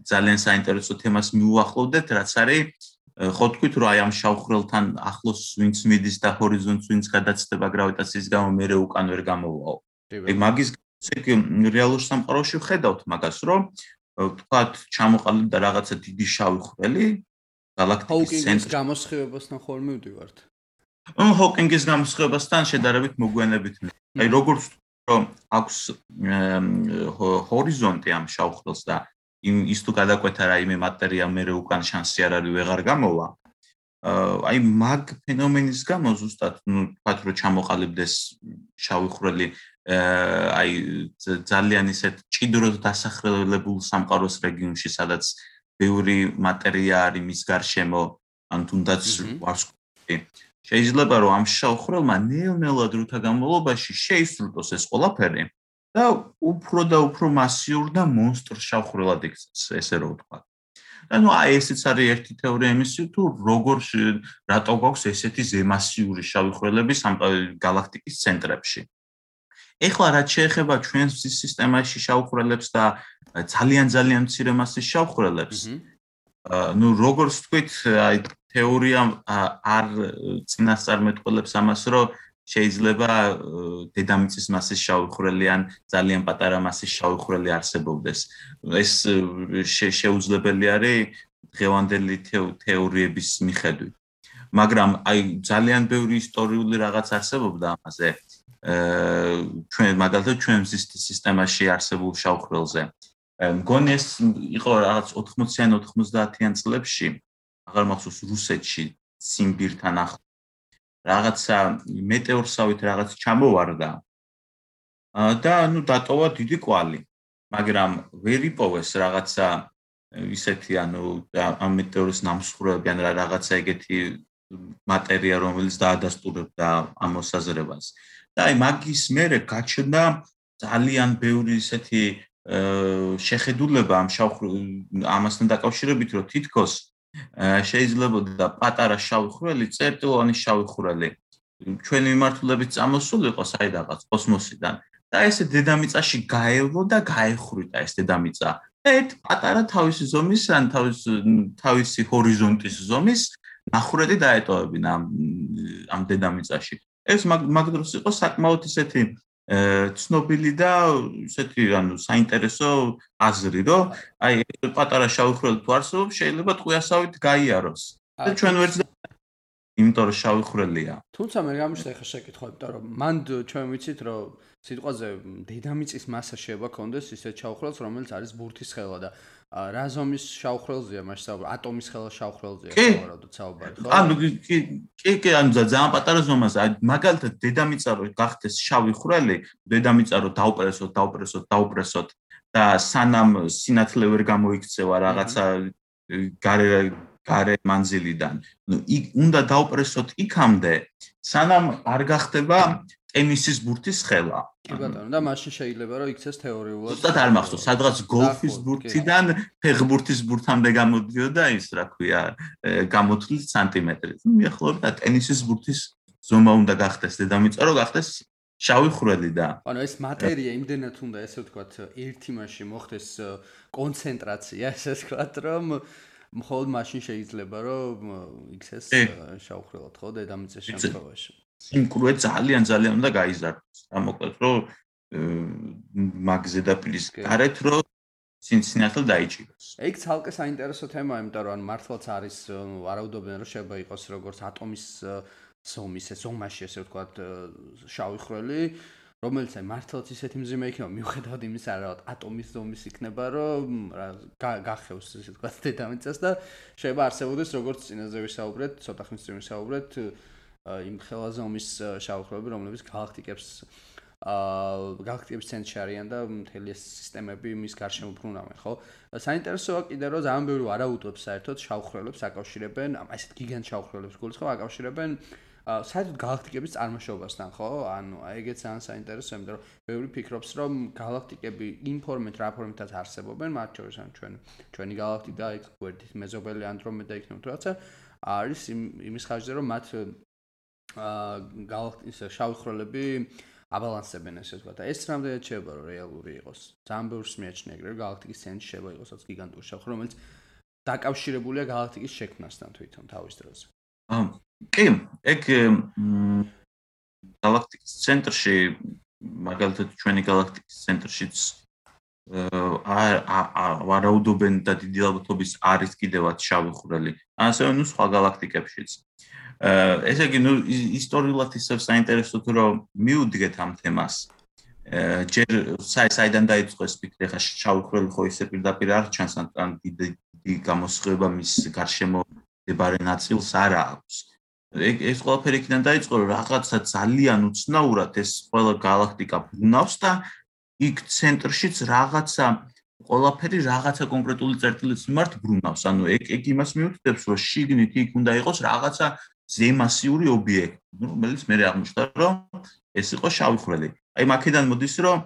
ძალიან საინტერესო თემას მიუახლოვდეთ, რაც არის ხო თქვით რომ აი ამ შავხრელთან ახლოს ვინც მიდის და ჰორიზონტს ვინც გადაცდება გრავიტაციის გამო მე უკან ვერ გამოვაო. აი მაგის ეგ რეალურ სამყაროში ხედავთ მაგას რომ თქვათ ჩამოყალიბდა რაღაცა დიდი შავი ხვრელი galaktikis ცენტრის გამოსხივებასთან ხოლმე ვდივართ. ო ჰოკინგის გამოსხივებასთან შედარებით მოგვიანებით. აი როგორც რომ აქვს ჰორიზონტი ამ შავხრელს და იმ ის თუ გადაკვეთა რაიმე მატერია მე უკან შანსი არ არის ვეღარ გამოვა. აი მაგ ფენომენის გამო ზუსტად ნუ თქვათ რომ ჩამოყალიბდეს შავი ხვრელი აი ძალიან ისეთ ჭიდროდ დასახლებულ სამყაროს რეგიონში სადაც ბევრი მატერია არის მის გარშემო ან თუნდაც ვარსკვლავი შეიძლება რომ ამ შავ ხვრელმა ნელ-ნელა დროთა განმავლობაში შეისრულოს ეს ყველაფერი და უფრო და უფრო მასიურ და მონსტრ შავხრელად იქცეს ესე რომ ვთქვა. და ნუ აი ესეც არის ერთი თეორია იმისი თუ როგორ რატო გვაქვს ესეთი ზემასიური შავხრელები სამ galaktikis ცენტრებში. ეხლა რაც შეეხება ჩვენს სისტემაში შავხრელებს და ძალიან ძალიან მცირე მასის შავხრელებს ნუ როგორც თქვით აი თეორია არ წინასწარ მეტყოლებს ამას რომ შეიძლება დედამიწის მასის შავი ხვრელი ან ძალიან პატარა მასის შავი ხვრელი არსებობდეს. ეს შეუძლებელი არის დღევანდელი თეორიების მიხედვით. მაგრამ აი ძალიან ბევრი ისტორიული რაღაც არსებობდა ამაზე. აა ჩვენ მაგალითად ჩვენ სისტემაში არსებულ შავ ხვრელზე. მგონი ეს იყო რაღაც 80-იან 90-იან წლებში, აღარ მახსოვს რუსეთში სიმბირთან ახლოს რაღაცა მეტეორსავით რაღაც ჩამოვარდა. და ნუ დატოვა დიდი კვალი მაგრამ ვერ იპოვეს რაღაცა ისეთი ანუ ამ მეტეორის ნამსხვრევები ან რაღაცა ეგეთი მატერია რომელიც დაადასტურებდა ამ მოსაზრებას. და აი მაგის მერე გაჩნდა ძალიან ბევრი ისეთი შეხედულება ამ შავ ამასთან დაკავშირებით რომ თითქოს შეიძლება და პატარა შავი ხვრელი, წერტილოვანი შავი ხვრელი ჩვენი მიმართულებით წამოსულიყო საიდანაც კოსმოსიდან და ესე დედამიწაში გაელო და გაეხრიტა ეს დედამიწა. ერთ პატარა თავისი ზომის ან თავისი თავისი ჰორიზონტის ზომის ნახრედი დაეტოვებინა ამ ამ დედამიწაში. ეს მაგ დროს იყო საკმაოდ ისეთი ცნობილი და ისეთი ანუ საინტერესო აზრი, რომ აი პატარა შავი ხვრელი თუ არსებობს, შეიძლება ტყუიასავით გაიაროს. და ჩვენ ვერც იმიტომ რომ შავი ხვრელია. თუმცა მე გამიშთა ხა შეკითხვა, იმიტომ რომ მან ჩვენ ვიცით რომ სიტყვაზე დედამიწის მასა შეიძლება კონდეს ისეთ შავ ხვრელს, რომელიც არის ბურთის ხელა და რა ზომის შავხრელზეა მას საუბარი? ატომის ხელა შავხრელზეა საუბარი, საუბარი, ხო? ანუ კი კი კი ანუ ძალიან პატარა ზომაზე. მაგალითად დედამიწა რო გახდეს შავი ხრელი, დედამიწა რო დაუპრესოთ, დაუპრესოთ, დაუპრესოთ და სანამ სინათლე ვერ გამოიქცევა რაღაცა გარე გარე მანძილიდან. ნუ იქ უნდა დაუპრესოთ იქამდე, სანამ არ გახდება ტენისის ბურთის ხელა. კი ბატონო, და მაშინ შეიძლება რომ იქცეს თეორიულად. ზუსტად არ მახსოვს, სადღაც გოლფის ბურთიდან ფეხბურთის ბურთამდე გამოდიოდა ის, რა ქვია, გამოთვლილი სანტიმეტრი. მიახლოება ტენისის ბურთის ზომა უნდა გახდეს დედამიწა, რომ გახდეს შავი ხვრელი და ანუ ეს მატერია იმდენად უნდა ესე ვთქვათ ერთი მასში მოხდეს კონცენტრაცია ესე ვთქვათ რომ მხოლოდ მაშინ შეიძლება რომ იქცეს შავ ხვრელად ხო დედამიწის შემთხვევაში სიმკურვე ძალიან ძალიან უნდა გაიზარდოს ამოკლედ რომ მაგზე და პლის გარეთ რომ სინცინატელ დაიჭიროს. ეგ ცალკე საინტერესო თემაა, იმიტომ რომ მართლაც არის ვარაუდობენ რომ შეიძლება იყოს როგორც ატომის ზომის ეს ზომაში ესე ვთქვათ შავი ხვრელი, რომელიც აი მართლაც ისეთი მძიმე იქნება, მიუხედავად იმისა, რომ ატომის ზომის იქნება, რომ გახევს ესე ვთქვათ დედამიწას და შეიძლება არსებობდეს როგორც წინაზე ვისაუბრეთ, ცოტა ხნის წინ ვისაუბრეთ იმ ხელა ზომის შავი ხვრელები, რომლებიც galaktikებს აა galaktikების ცენტრში არიან და მთელი ეს სისტემები მის გარშემო ბრუნავენ, ხო? საინტერესოა კიდე რომ ძალიან ბევრი არაუტოპს საერთოდ შავხრელებს აკავშირებენ, ესეთ გიგანტ შავხრელებს გულისხმობ აკავშირებენ აა საერთოდ galaktikების წარმოშობასთან, ხო? ანუ ეგეც ძალიან საინტერესოა, იმიტომ რომ ბევრი ფიქრობს, რომ ინფორმეთ რა ფორმითაც არსებობენ, მათ შორის ან ჩვენ ჩვენი galaktika, ეგ გვერდით მეზობელი ანდრომედა იქნება თუ რაცა არის იმის ხარჯზე, რომ მათ galaktikის შავხრელები აბალანსებენ ესე ვთქვა და ეს რამდენად შეიძლება რომ რეალური იყოს ძალიან ბევრს მიაჩნია ეგრე galaktikis ცენტრი შეიძლება იყოსაც გიგანტური შავხრო რომელიც დაკავშირებულია galaktikis შექმნასთან თვითონ თავის დროზე. კი, ეგ galaktikis ცენტრში მაგალითად ჩვენი galaktikis ცენტრშიც აა ვარაუდობენ და დიდი ალბათობის არის კიდევაც შავი ხვრელი. ასე ნუ სხვა galaktikებშიც. ესე იგი ნუ ისტორიულად ისე საინტერესო თუ რომ მიუდგეთ ამ თემას ჯერ საი საიდან დაიწყო ეს ფიქრი ხა შაუხრელი ხო ისე პირდაპირ არ ჩანს ან დიდი გამოსხება მის გარშემო მდებარე ნაწილს არ აქვს. ეგ ეს ყველაფერი იქიდან დაიწყო რომ რაღაცა ძალიან უცნაურად ეს ყველა galaktika ბრუნავს და იქ ცენტრშიც რაღაცა ყველაფერი რაღაცა კონკრეტული წერტილის მიმართ ბრუნავს. ანუ ეგ ეგ იმას მიუთითებს რომ შიგნით იქ უნდა იყოს რაღაცა ზემასიური ობიექტი, რომელიც მე აღმოჩნდა, რომ ეს იყო შავი ხვრელი. აი მაქედან მოდის, რომ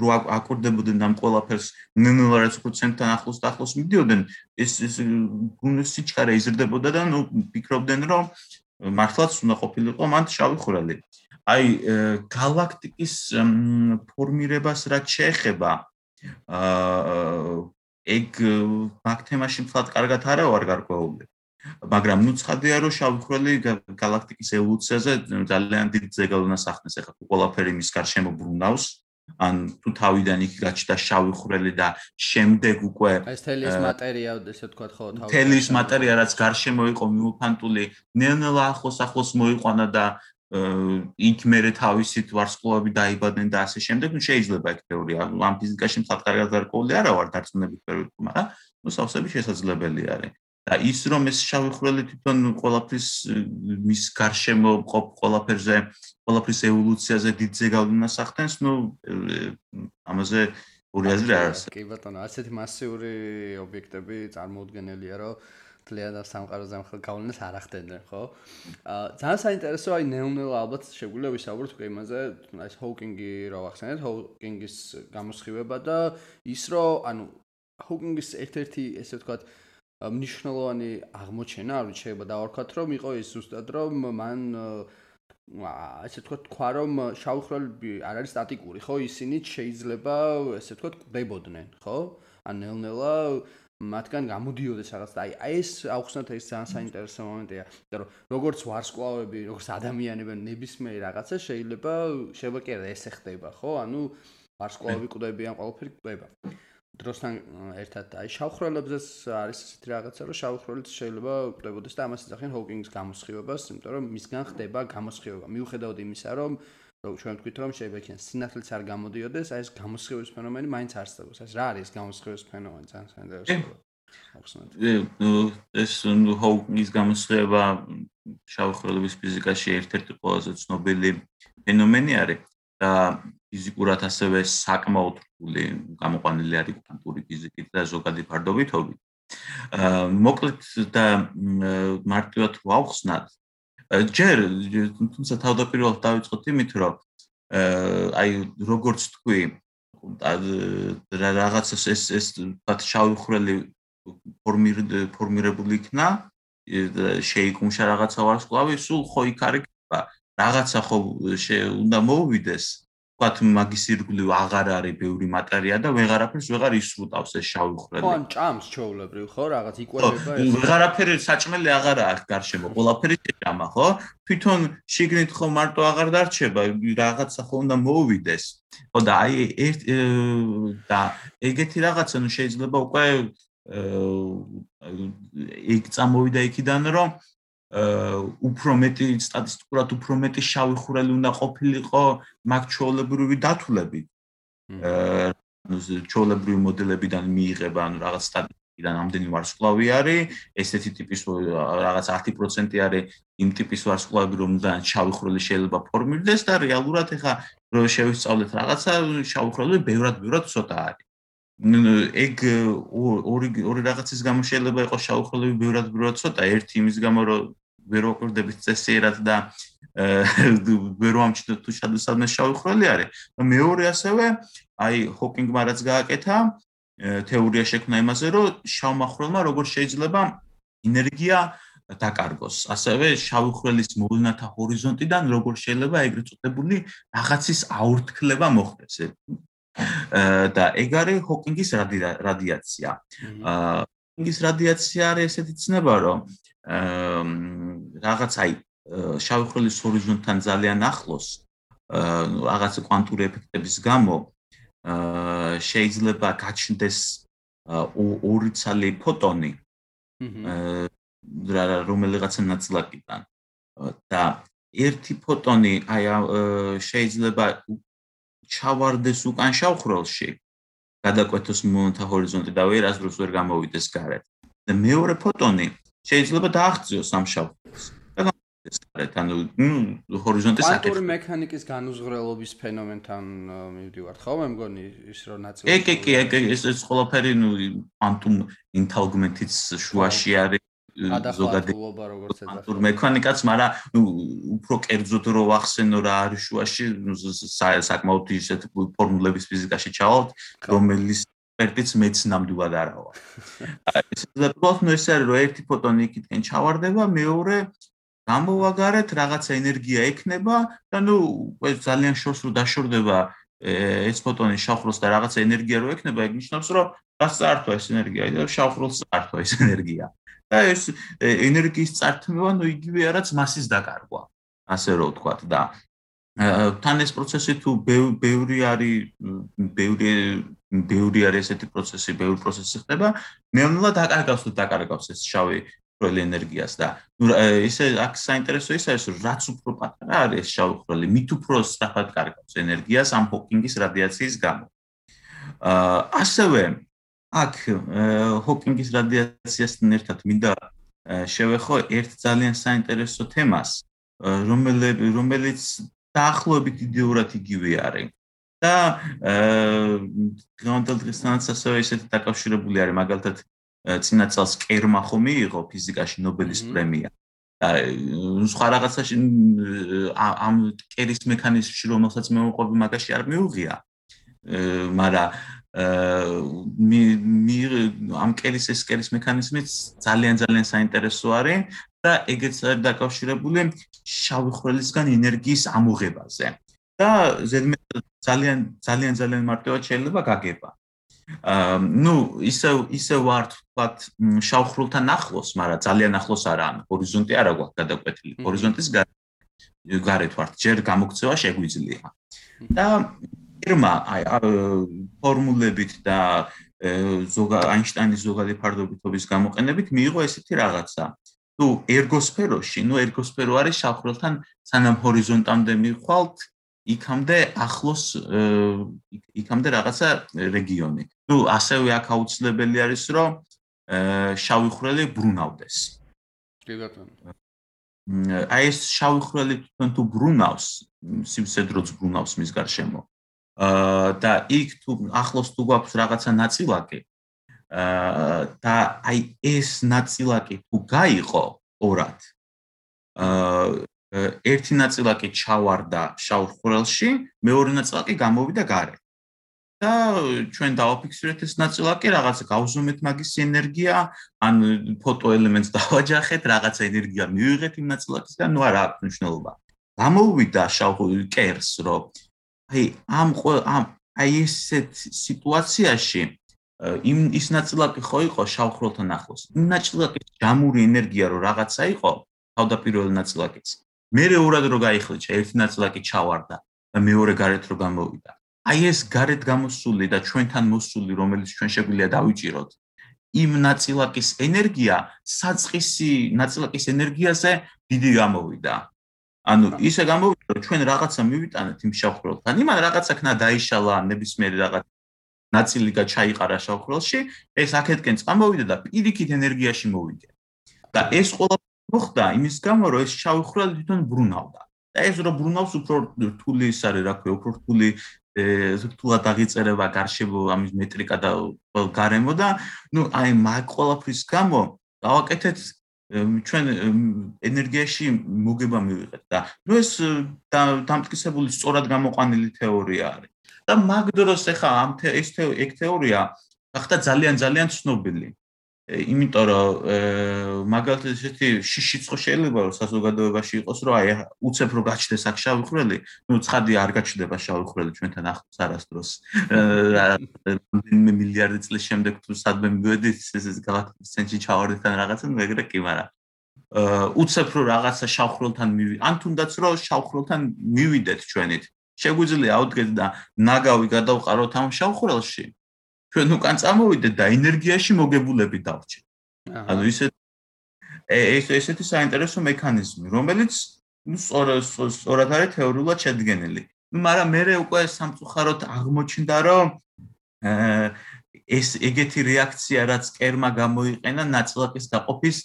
რო აკორდებოდნენ ამ ყველაფერს ნნლ-ს პროცენტთან ახლოს და ახლოს მიდიოდნენ, ეს ეს გუნდის სიჩქარე იზრდებოდა და ნუ ფიქრობდნენ, რომ მართლაც უნდა ყოფილიყო მან შავი ხვრელი. აი galaktikis ფორმირებას რაც შეეხება აა ეგ მაგ თემაში მთლად კარგად არა ვარ გარკვეული. მაგრამ ნუ ცხადია რომ შავხრელი galaktikis ევოლუციაზე ძალიან დიდ ზეგავლენას ახდენს ახლა ყველაფერი მის გარშემო ბრუნავს ან თუ თავიდან იქ გაჩნდა შავი ხვრელი და შემდეგ უკვე ეს თელის მატერია ესე ვთქვა ხო თავი თელის მატერია რაც გარშემო იყო მიუფანტული ნელ-ნელა ახლოს ახლოს მოიყვანა და იქ მერე თავისით ვარსკვლავები დაიბადნენ და ასე შემდეგ. ნუ შეიძლება ეგ თეორია ამ ფიზიკაში მხატ კარგად გარკვეული არა ვარ დარწმუნებით ვიტყვი მაგრამ ნუ სავსები შესაძლებელი არის და ის რომ ეს შავი ხვრელი თვითონ ყველაფრის მის გარშემო ყოფ ყველაფერზე ყველაფრის ევოლუციაზე დიდზე გავლენას ახდენს, ну ამაზე ორი აზრი არ არსებობს. კი ბატონო, ასეთი მასიური ობიექტები წარმოუდგენელია, რომ მთლიანად ამ სამყაროზე ამ გავლენას არ ახდენდნენ, ხო? აა ძალიან საინტერესოა აი ნეუნელა ალბათ შეგვიძლია ვისაუბროთ უკვე იმაზე, აი ჰოუკინგი რო ახსენეთ, ჰოუკინგის გამოსხივება და ის რომ ანუ ჰოუკინგის ერთ-ერთი ესე ვთქვათ, აა მნიშვნელოვანი აღმოჩენა, არ ვიცი, შეიძლება დავარქვათ, რომ იყო ის ზუსტად რომ მან ასე თქვა თქვა რომ შავხრელები არ არის სტატიკური, ხო? ისინი შეიძლება ესე თქვა კვდებოდნენ, ხო? ან ნელ-ნელა მათგან გამოდიოდეს რაღაც და აი ეს აუხსნათ ეს ძალიან საინტერესო მომენტია, იმიტომ რომ როგორც ვარსკვლავები, როგორც ადამიანები ნებისმიერ რაღაცა შეიძლება არა ესე ხდება, ხო? ანუ ვარსკვლავები კვდებიან, ყველაფერი კვდება. დროსთან ერთად აი შავხრელებზეც არის ესეთი რაღაცა რომ შავხრელიც შეიძლება კვდებოდეს და ამას ეძახიან ჰოუკინგის გამოსხივებას, იმიტომ რომ მისგან ხდება გამოსხივება. მიუხედავად იმისა, რომ რომ ჩვენ ვთქვით რომ შეიძლება იქნას სინათლეც არ გამოდიოდეს, აი ეს გამოსხივების ფენომენი მაინც არსებობს. ეს რა არის გამოსხივების ფენომენი? ძალიან საინტერესოა. ეს ჰოუკინგის გამოსხივება შავხრელების ფიზიკაში ერთ-ერთი ყველაზე ცნობილი ფენომენი არის და ფიზიკურად ასევე საკმაოდ რთული გამოყვანილი არის კვანტური ფიზიკით და ზოგადი ფარდობითობით. აა მოკლედ და მარტივად ვახსნათ. ჯერ თუმცა თავდაპირველად დავიწყოთ იმით, რომ აი როგორც თქვი რაღაცას ეს ეს თქვა შავი ხვრელი ფორმირებული იქნა შეიკუმშა რაღაცა ვარსკვლავი, სულ ხო იქ არის რაღაცა ხო უნდა მოუვიდეს ვთქვათ მაგის ირგვლივ აღარ არის ბევრი მატერია და ვეღარაფერს ვეღარ ისრუტავს ეს შავი ხრელი. ხო, ან ჭამს ჩაულებრივ, ხო, რაღაც იკვებება ეს. ვეღარაფერი საჭმელი აღარ აქვს გარშემო, ყველაფერი ჭამა, ხო? თვითონ შიგნით ხო მარტო აღარ დარჩება, რაღაცა ხო უნდა მოუვიდეს. ხო და აი ერთ და ეგეთი რაღაცა ნუ შეიძლება უკვე ეგ წამოვიდა იქიდან რომ უფრო მეტი სტატისტიკურად უფრო მეტი შავი ხურელი უნდა ყოფილიყო მაგ ჩოლებრივი დათულები. აა ჩოლებრივი მოდელებიდან მიიღება ანუ რაღაც სტატისტიკიდან ამდენი ვარსკვლავი არის, ესეთი ტიპის რაღაც 10% არის იმ ტიპის ვარსკვლავი რომლიდან შავი ხურელი შეიძლება ფორმირდეს და რეალურად ეხა რო შევისწავლეთ რაღაცა შავი ხურელი ბევრად ბევრად ცოტა არის. ეგ ორი ორი რაღაცის გამო შეიძლება იყოს შავი ხურელი ბევრად ბევრად ცოტა, ერთი იმის გამო რომ ვერ ვაკვირდებით წესიერად და ვერ ვამჩნევ თუ შადოსადმე შავი ხრელი არის. მეორე ასევე აი ჰოკინგმა რაც გააკეთა თეორია შექმნა იმაზე, რომ შავმა ხრელმა როგორ შეიძლება ენერგია დაკარგოს. ასევე შავი ხრელის მოვლენათა ჰორიზონტიდან როგორ შეიძლება ეგრეთ წოდებული რაღაცის აურთქლება მოხდეს. და ეგ არის ჰოკინგის რადიაცია. ჰოკინგის რადიაცია არის ესეთი ცნება, რომ რაღაც აი შავი ხვრელის ჰორიზონტთან ძალიან ახლოს რაღაც კვანტური ეფექტების გამო შეიძლება გაჩნდეს ორი ცალი ფოტონი რომელიღაცა ნაწილაკიდან. და ერთი ფოტონი აი შეიძლება ჩავარდეს უკან შავ ხვრელში გადაკვეთოს მომთა ჰორიზონტი და ვერასდროს ვერ გამოვიდეს გარეთ. და მეორე ფოტონი შეიძლება დააღწიოს ამ შავს. ეს კარეთ, ანუ ნუ ჰორიზონტის აკეთება. კვანტური მექანიკის განუზღრელობის ფენომენთან მივდივართ, ხო? მე მგონი ის რო ნაწილი. კი, კი, კი, ეს ეს ყველაფერი ნუ კვანტუმ ინტალგმენტის შუაში არის ზოგადად როგორც ეძახა. კვანტურ მექანიკაც, მაგრამ ნუ უფრო კერძოდ რო ვახსენო რა არის შუაში, ნუ საკმაოდ ისეთ ფორმულების ფიზიკაში ჩავალთ, რომელიც ექსპერტიც მეც ნამდვილად არავა. ეს და პროფნო ეს არის რომ ერთი ფოტონი იქითკენ ჩავარდება, მეორე გამოვაგარეთ რაღაცა ენერგია ექნება და ნუ ეს ძალიან შორს რო დაშორდება ეს ფოტონი შავხროს და რაღაცა ენერგია რო ექნება, ეგ ნიშნავს რომ გასწართვა ეს ენერგია და შავხროს წართვა ეს ენერგია. და ეს ენერგიის წართვა ნუ იგივე არაც მასის დაკარგვა. ასე რომ ვთქვა და თან ეს პროცესი თუ ბევრი არის ბევრი ბევრი არის ესეთი პროცესი, ბევრი პროცესი ხდება, ნელ-ნელა დაკარგავს თუ დაკარგავს ეს შავი ხრელი ენერგიას და ნუ ისე აქ საინტერესო ის არის, რაც უფრო პატარა არის შავი ხრელი, მით უფრო სწრაფად კარგავს ენერგიას ამ ჰოკინგის რადიაციის გამო. აა ასევე აქ ჰოკინგის რადიაციასთან ერთად მინდა შევეხო ერთ ძალიან საინტერესო თემას, რომელიც რომელიც დაახლოებით იდეურად იგივე არის. და დღევანდელ დღესთანაც ასევე ისეთი დაკავშირებული არის მაგალითად წინა წელს კერმა ხო მიიღო ფიზიკაში ნობელის პრემია და სხვა რაღაცაში ამ კერის მექანიზმში რომელსაც მე ვუყვები მაგაში არ მიუღია მაგრამ მი მი ამ კერის ეს კერის მექანიზმიც ძალიან ძალიან საინტერესო არის და ეგეც არის დაკავშირებული შავი ხვრელისგან ენერგიის ამოღებაზე. და ზედმეტად ძალიან ძალიან ძალიან მარტივად შეიძლება გაგება. აა ნუ ისე ისე ვარ თქვათ შავხრულთან ახლოს, მაგრამ ძალიან ახლოს არა, ჰორიზონტი არა გვაქვს გადაკვეთილი. ჰორიზონტის გარეთ ვართ, ჯერ გამოქცევა შეგვიძლია. და ფირმა აი ფორმულებით და ზოგა აინშტაინის ზოგადი ფარდობითობის გამოყენებით მიიღო ესეთი რაღაცა. თუ ერგოსფეროში, ნუ ერგოსფერო არის შავხრულთან სანამ ჰორიზონტამდე მიხვალთ, იქამდე ახლოს იქამდე რაღაცა რეგიონი. ნუ ასევე აქ აუცილებელი არის რომ შავი ხვრელი ბრუნავდეს. კი ბატონო. აი ეს შავი ხვრელი თვითონ თუ ბრუნავს, სიმსედროც ბრუნავს მის გარშემო. აა და იქ თუ ახლოს თუ გვაქვს რაღაცა ნაწილაკი აა და აი ეს ნაწილაკი თუ გაიყო ორად აა ერთი ნაწილაკი ჩავარდა შავ ხვრელში, მეორე ნაწილაკი გამოვიდა გარეთ. და ჩვენ დავაფიქსირეთ ეს ნაწილაკი, რაღაც გავზომეთ მაგის ენერგია, ან ფოტოელემენტს დავაჯახეთ, რაღაც ენერგია მივიღეთ იმ ნაწილაკისგან, ნუ არა აქვს მნიშვნელობა. გამოვიდა შავ კერს, რომ აი ამ ამ აი ესეთ სიტუაციაში იმ ის ნაწილაკი ხო იყო შავხროლთან ახლოს. იმ ნაწილაკის ჯამური ენერგია რო რაღაცა იყო, თავდაპირველი ნაწილაკიც. მე რეურად რო გაიხლიჩა, ერთი ნაწილაკი ჩავარდა და მეორე გარეთ რო გამოვიდა. აი ეს გარეთ გამოსული და ჩვენთან მოსული, რომელიც ჩვენ შეგვიძლია დავიჭიროთ, იმ ნაწილაკის ენერგია საწყისი ნაწილაკის ენერგიაზე დიდი გამოვიდა. ანუ ისე გამოვიდა, რომ ჩვენ რაღაცა მივიტანეთ იმ შავხროლთან. იმან რაღაცა ქნა დაიშალა ნებისმიერი რაღაც ნაწილი გაჩაიყარა შავხროლში, ეს აქეთკენ წამოვიდა და პირიქით ენერგიაში მოვიდა. და ეს ყველა მოხდა იმის გამო, რომ ეს შავხროლი თვითონ ბრუნავდა. და ეს რო ბრუნავს უფრო რთული ის არის, რა ქვია, უფრო რთული რთულად დაგიწერება გარშემო ამის მეტრიკა და გარემო და ნუ აი მაგ ყველაფრის გამო გავაკეთეთ ჩვენ ენერგიაში მოგება მივიღეთ და ნუ ეს დამტკიცებული სწორად გამოყვანილი თეორია არის და მაგ დროს ახლა ამ ეს თეორია ახლა ძალიან ძალიან ცნობილი იმიტომ რომ მაგალითად ესეთი შიშიწყო შეიძლება რომ საზოგადოებაში იყოს რომ აი უცებ რომ გაჩნდეს აქ შავიხრელი, ну ცხადი არ გაჩნდება შავიხრელი ჩვენთან ახლოს არასდროს. რამდენიმე მილიარდი წლის შემდეგ თუ სადმე მივედით ეს galactic sense-ში ჩავარდით ან რაღაცა, მეგრე კი მაგრამ უცებ რომ რაღაცა შავხრელთან მივი, ან თუნდაც რომ შავხრელთან მივიდეთ ჩვენით. შეგვიძლია ავდგეთ და ნაგავი გადავყაროთ ამ შავხრელში. ჩვენ უკან წამოვიდეთ და ენერგიაში მოგებულები დავრჩეთ. ანუ ისე ეს ესეთი საინტერესო მექანიზმი, რომელიც ну სწორად არის თეორიულად შედგენილი. ну მაგრამ მე უკვე სამწუხაროდ აღმოჩნდა რომ ეს ეგეთი რეაქცია რაც კერმა გამოიყენა ნაწილაკის გაყოფის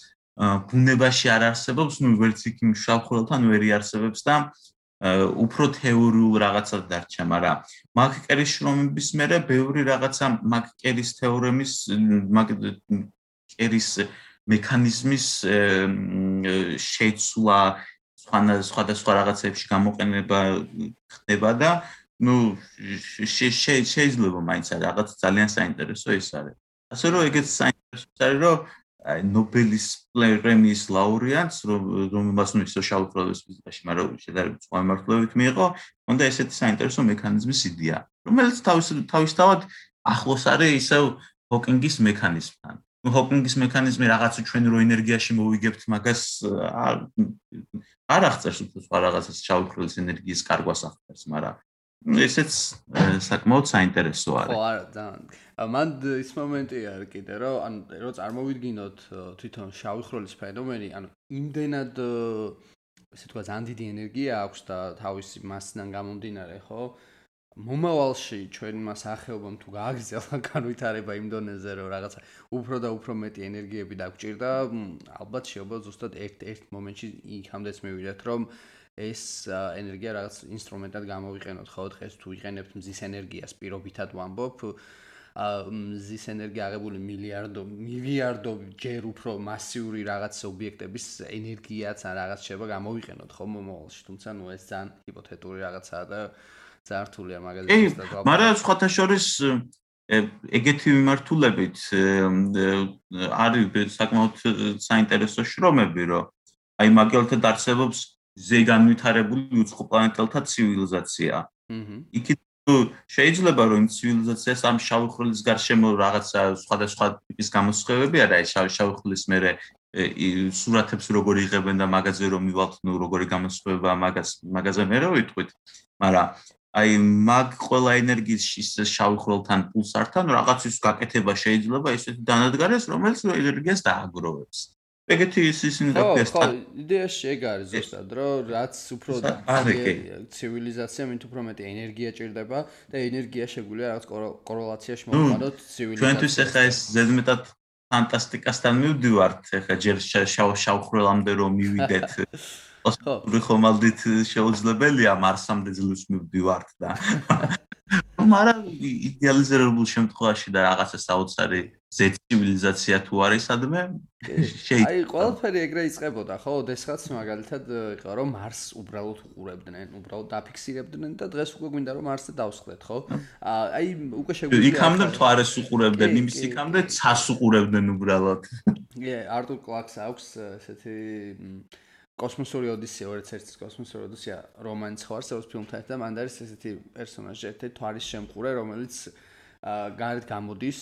ბუნებაში არ არსებობს, ну ვერც იქ იმ შავხურელთან ვერ იარსებებს და უფრო თეორიულ რაღაცად დარჩა, მაგრამ მაკკერის შრომების მერე ბევრი რაღაცა მაკკერის თეორემის მაკკერის მექანიზმის შეცვლა სხვადასხვა რაღაცებში გამოყენება ხდება და ну შეიძლება მაინც რაღაც ძალიან საინტერესო ის არის. ასე რომ ეგეც საინტერესო არის რომ აი ნობელის პრემიის ლაურეატს რომელსაც ნუ ისო შალფროდეს ფიზიკაში, მაგრამ შედარებით სხვა მართლობით მიიღო, უნდა ესეთი საინტერესო მექანიზმის იდეა, რომელიც თავის თავისთავად ახლოს არის ისევ ჰოკინგის მექანიზმთან. ნუ ჰოკინგის მექანიზმი რაღაც ჩვენ რო ენერგიაში მოვიგებთ მაგას არ აღწერს უფრო რაღაცას შალფროდეს ენერგიის კარგვას აღწერს, მაგრამ ესეც საკმაოდ საინტერესო არის. ხო, არა, ძალიან. მან ის მომენტი არის კიდე, რომ ან რო წარმოვიდგინოთ თვითონ შავი ხროლის ფენომენი, ანუ იმდენად ესე თქვა ძალიან დიდი ენერგია აქვს და თავისი მასიდან გამომდინარე, ხო? მომავალში ჩვენ მას ახეობამ თუ გააგრძელა განვითარება იმ დონეზე, რომ რაღაცა უფრო და უფრო მეტი ენერგიები დაგჭირდა, ალბათ შეიძლება ზუსტად ერთ ერთ მომენტში იქამდეც მივიდეთ, რომ ეს ენერგია რაღაც ინსტრუმენტად გამოვიყენოთ, ხო, დღეს თუ იყენებთ მზის ენერგიას პირობითად ვამბობ, მზის ენერგია აღებული მილიარდო მილიარდო ჯერ უფრო მასიური რაღაც ობიექტების ენერგიაც ან რაღაც შეიძლება გამოვიყენოთ, ხო, მომავალში, თუმცა ნუ ეს ძალიან ჰიპოთეტური რაღაცაა და ძალიან რთულია მაგალითად და გალ. მაგრამ სხვათა შორის ეგეთი მიმართულებით არის საკმაოდ საინტერესო შრომები, რომ აი მაგალითად არსებობს ზე განვითარებული უცხო პლანეტელთა ცივილიზაცია. აჰა. იქით შეიძლება რომ ცივილიზაციას ამ შავი ხვრელის გარშემო რაღაცა სხვადასხვა ტიპის გამოსხივები არა ეს ხვრელის მერე სურათებს როგორ იღებენ და მაღაზიაზე რომ მივალთ ნუ როგორი გამოსხივება მაგას მაღაზიაზე მე რა ვიტყვით მაგრამ აი მაგ ყველა ენერგიის შავი ხვრელთან პულსართან რაღაცის გაკეთება შეიძლება ისეთი დანადგარეს რომელიც ენერგიას დააგროვებს ეგეთი ის ისინი დაფეს ხო იდეაში ეგ არის ზუსტად რომ რაც უფრო ცივილიზაცია მით უფრო მეტი ენერგია ჭირდება და ენერგია შეგვიძლია რაღაც კორელაციაში მოვყავოთ ცივილიზაციასთან ჩვენთვის ახლა ეს ზედმეტად ფანტასტიკასთან მივდივართ ახლა ჯერ შავ შავხრელამდე რომ მივიდეთ. ხო. ხომალდით შეუძლებელია მარსამდე ძლივს მივდივართ და მაგრამ იდეალიზირებულ შემთხვევაში და რაღაცა საოცარი ზე ცივილიზაცია თუ არის სადმე შეიძლება აი ყველაფერი ეგრე იწყებოდა ხო? ოდესღაც მაგალითად იყო რომ მარს უბრალოდ უყურებდნენ უბრალოდ დაფიქსირებდნენ და დღეს უკვე გვინდა რომ მარსზე დავსხდეთ ხო? აი უკვე შეგვიძლია იქამდე მთვარეს უყურებდნენ იმის იქამდე ცას უყურებდნენ უბრალოდ. ე არტურ კლაკს აქვს ესეთი კოსმოსური ოდისეა, ერთ ერთი კოსმოსური ოდისეა რომანიც ხო არსებობს ფილმთან. და მან არის ესეთი პერსონაჟი, ერთი თვარის შემყურე, რომელიც გარეთ გამოდის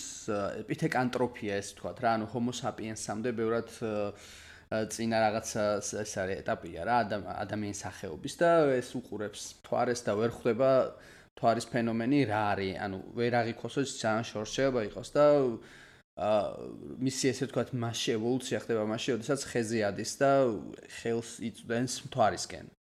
ეპითეკანტროფია ეს თქვა რა, ანუ homo sapiens-ამდე ბევრად წინა რაღაც ეს არის ეტაპია რა, ადამიანის სახეობის და ეს უყურებს თვარეს და ვერ ხვდება თვარის ფენომენი რა არის, ანუ ვერ აღიქოსოს ძალიან შორშეობა იყოს და მისი ესე ვთქვათ მასში ევოლუცია ხდება მასში, როდესაც ხეზე ადის და ხელს იწვდენს მთვარისკენ.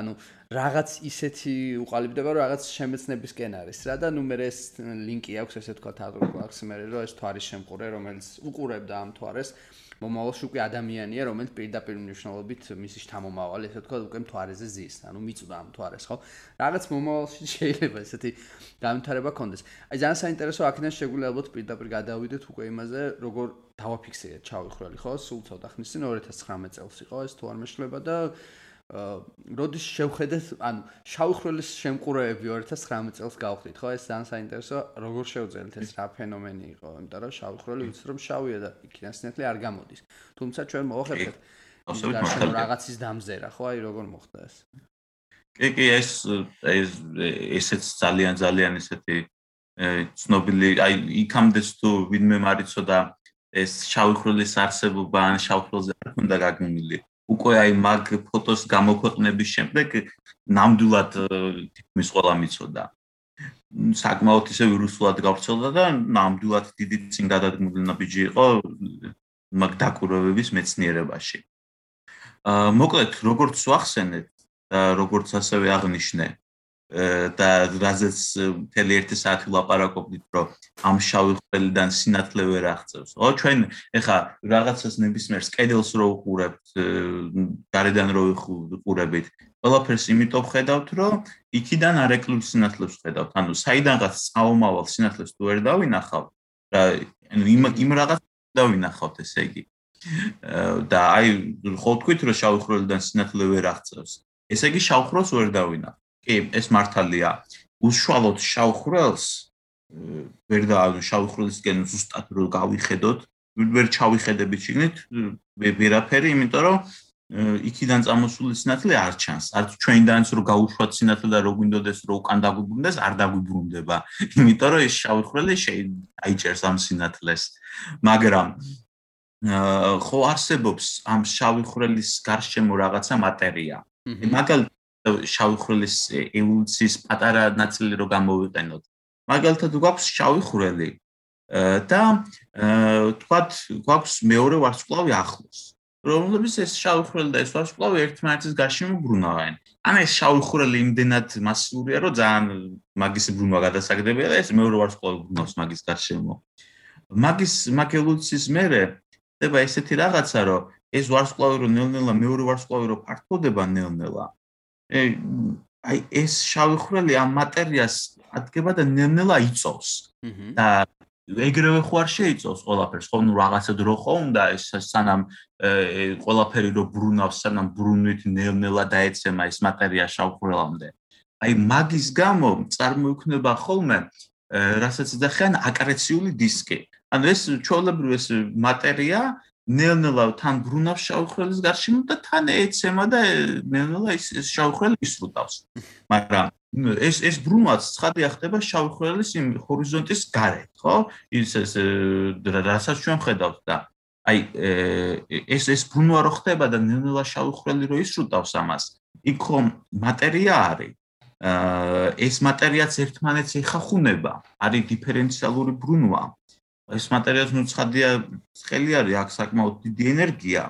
ანუ რაღაც ისეთი უყალიბდება, რომ რაღაც შემეცნებისკენ არის რა და ნუ მე ეს ლინკი აქვს ესე ვთქვათ აქვს მე რომ ეს თვარის შემყურე, რომელიც უყურებდა ამ თვარეს მომავალში უკვე ადამიანია, რომელიც პირდაპირ მნიშვნელობით მისი შთამომავალი, ესე ვთქვათ, უკვე მთვარეზე ზის, ანუ მიწვდა ამ მთვარეს, ხო? რაღაც მომავალში შეიძლება ესეთი განვითარება კონდეს. აი ძალიან საინტერესო აქედან შეგვიძლია ალბათ პირდაპირ გადავიდეთ უკვე იმაზე, როგორ დავაფიქსირეთ ჩავიხრელი, ხო? სულ ცოტა ხნის წინ 2019 წელს იყო ეს თუ არ მეშლება და როდის შევხედეთ, ანუ შავხროლის შემყურეები 2019 წელს გავხდით, ხო? ეს ძალიან საინტერესო, როგორ შევძელით ეს რა ფენომენი იყო, იმიტომ რომ შავხროლი ვიცით რომ შავია და იქიდან სინათლე არ გამოდის. თუმცა ჩვენ მოახერხეთ ასეთ რაღაცის დამზერა, ხო? აი როგორ მოხდა ეს? კი, კი, ეს ეს ესეც ძალიან ძალიან ესეთი ცნობილი, აი იქამდეც თუ ვინმე მარიცოდა ეს შავხროლის არსებობა ან შავხროლზე არ უნდა გაგმილი. უკვე აი მაგ ფოტოს გამოქვეყნების შემდეგ ნამდვილად თითქმის ყველა მიცოდა. საკმაოდ ისე ვირუსულად გავრცელდა და ნამდვილად დიდი წინ გადადგმული ნაბიჯი იყო მაგ დაკურებების მეცნიერებაში. აა მოკლედ როგორც ვახსენეთ და როგორც ასევე აღნიშნე, და რაზეც მთელი ერთი საათი ლაპარაკობდით, რომ ამ შავი ხვრელიდან სინათლე ვერ აღწევს. ხო, ჩვენ ეხა რაღაცას ნებისმიერს კედელს რო უყურებთ, გარედან რო უყურებით, ყველაფერს იმიტომ ხედავთ, რომ იქიდან არ ეკლებს სინათლეს ხედავთ. ანუ საიდანღაც წაომავალ სინათლეს თუ ვერ დავინახავთ, რა ანუ იმ იმ რაღაც დავინახავთ ესე იგი. და აი ხო თქვით რომ შავი ხვრელიდან სინათლე ვერ აღწევს. ესე იგი შავ ხვრელს ვერ დავინახავთ. კი, ეს მართალია. უშუალოდ შავხრელს ვერ დაავნო შავხრელისკენ ზუსტად რო გავიხედოთ, ვერ ჩავიხედებით შიგნით ვერაფერი, იმიტომ რომ იქიდან წამოსული სინათლე არ ჩანს. არც ჩვენიდანაც რო გაუშვათ სინათლე და რო გვინდოდეს რო უკან დაგვიბრუნდეს, არ დაგვიბრუნდება. იმიტომ რომ ეს შავხრელი შეაიჭერს ამ სინათლეს. მაგრამ ხო არსებობს ამ შავხრელის გარშემო რაღაცა მატერია. მაგალითად შავი ხვრელის ევოლუციის პატარა ნაწილი რო გამოვიყენოთ. მაგალითად გვაქვს შავი ხვრელი და თქვათ გვაქვს მეორე ვარსკვლავი ახლოს. რომლებიც ეს შავი ხვრელი და ეს ვარსკვლავი ერთმანეთის გარშემო ბრუნავენ. ან ეს შავი ხვრელი იმდენად მასიურია, რომ ძალიან მაგის ბრუნვა გადასაგდებია და ეს მეორე ვარსკვლავი ბრუნავს მაგის გარშემო. მაგის მაგ ევოლუციის მერე ხდება ესეთი რაღაცა, რომ ეს ვარსკვლავი რო ნელ-ნელა მეორე ვარსკვლავი რო ფართოვდება ნელ-ნელა, აი ეს შავი ხვრელი ამ მატერიას ადგება და ნელ-ნელა იწოვს. და ეგრევე ხო არ შეიწოვს ყველაფერს, ხო ნუ რაღაცა დრო ხო უნდა ეს სანამ ყველაფერი რო ბრუნავს, სანამ ბრუნვით ნელ-ნელა დაეცემა ეს მატერია შავ ხვრელამდე. აი მაგის გამო წარმოიქმნება ხოლმე რასაც ეძახიან აკრეციული დისკი. ანუ ეს ჩვეულებრივ ეს მატერია ნელ-ნელა თან ბრუნავს შავხრელის გარშემო და თან ეცემა და ნელ-ნელა ის შავხრელი ისრუტავს. მაგრამ ეს ეს ბრუნვაც ცხადია ხდება შავხრელის იმ ჰორიზონტის გარეთ, ხო? ის ეს რასაც ჩვენ ხედავთ და აი ეს ეს ბრუნვა რო ხდება და ნელ-ნელა შავხრელი რო ისრუტავს ამას, იქ ხომ მატერია არის. აა ეს მატერიაც ერთმანეთს ეხახუნება, არის დიფერენციალური ბრუნვა. ეს მატერიალს ნუ ცხადია ხელი არის აქ საკმაოდ დიდი ენერგია.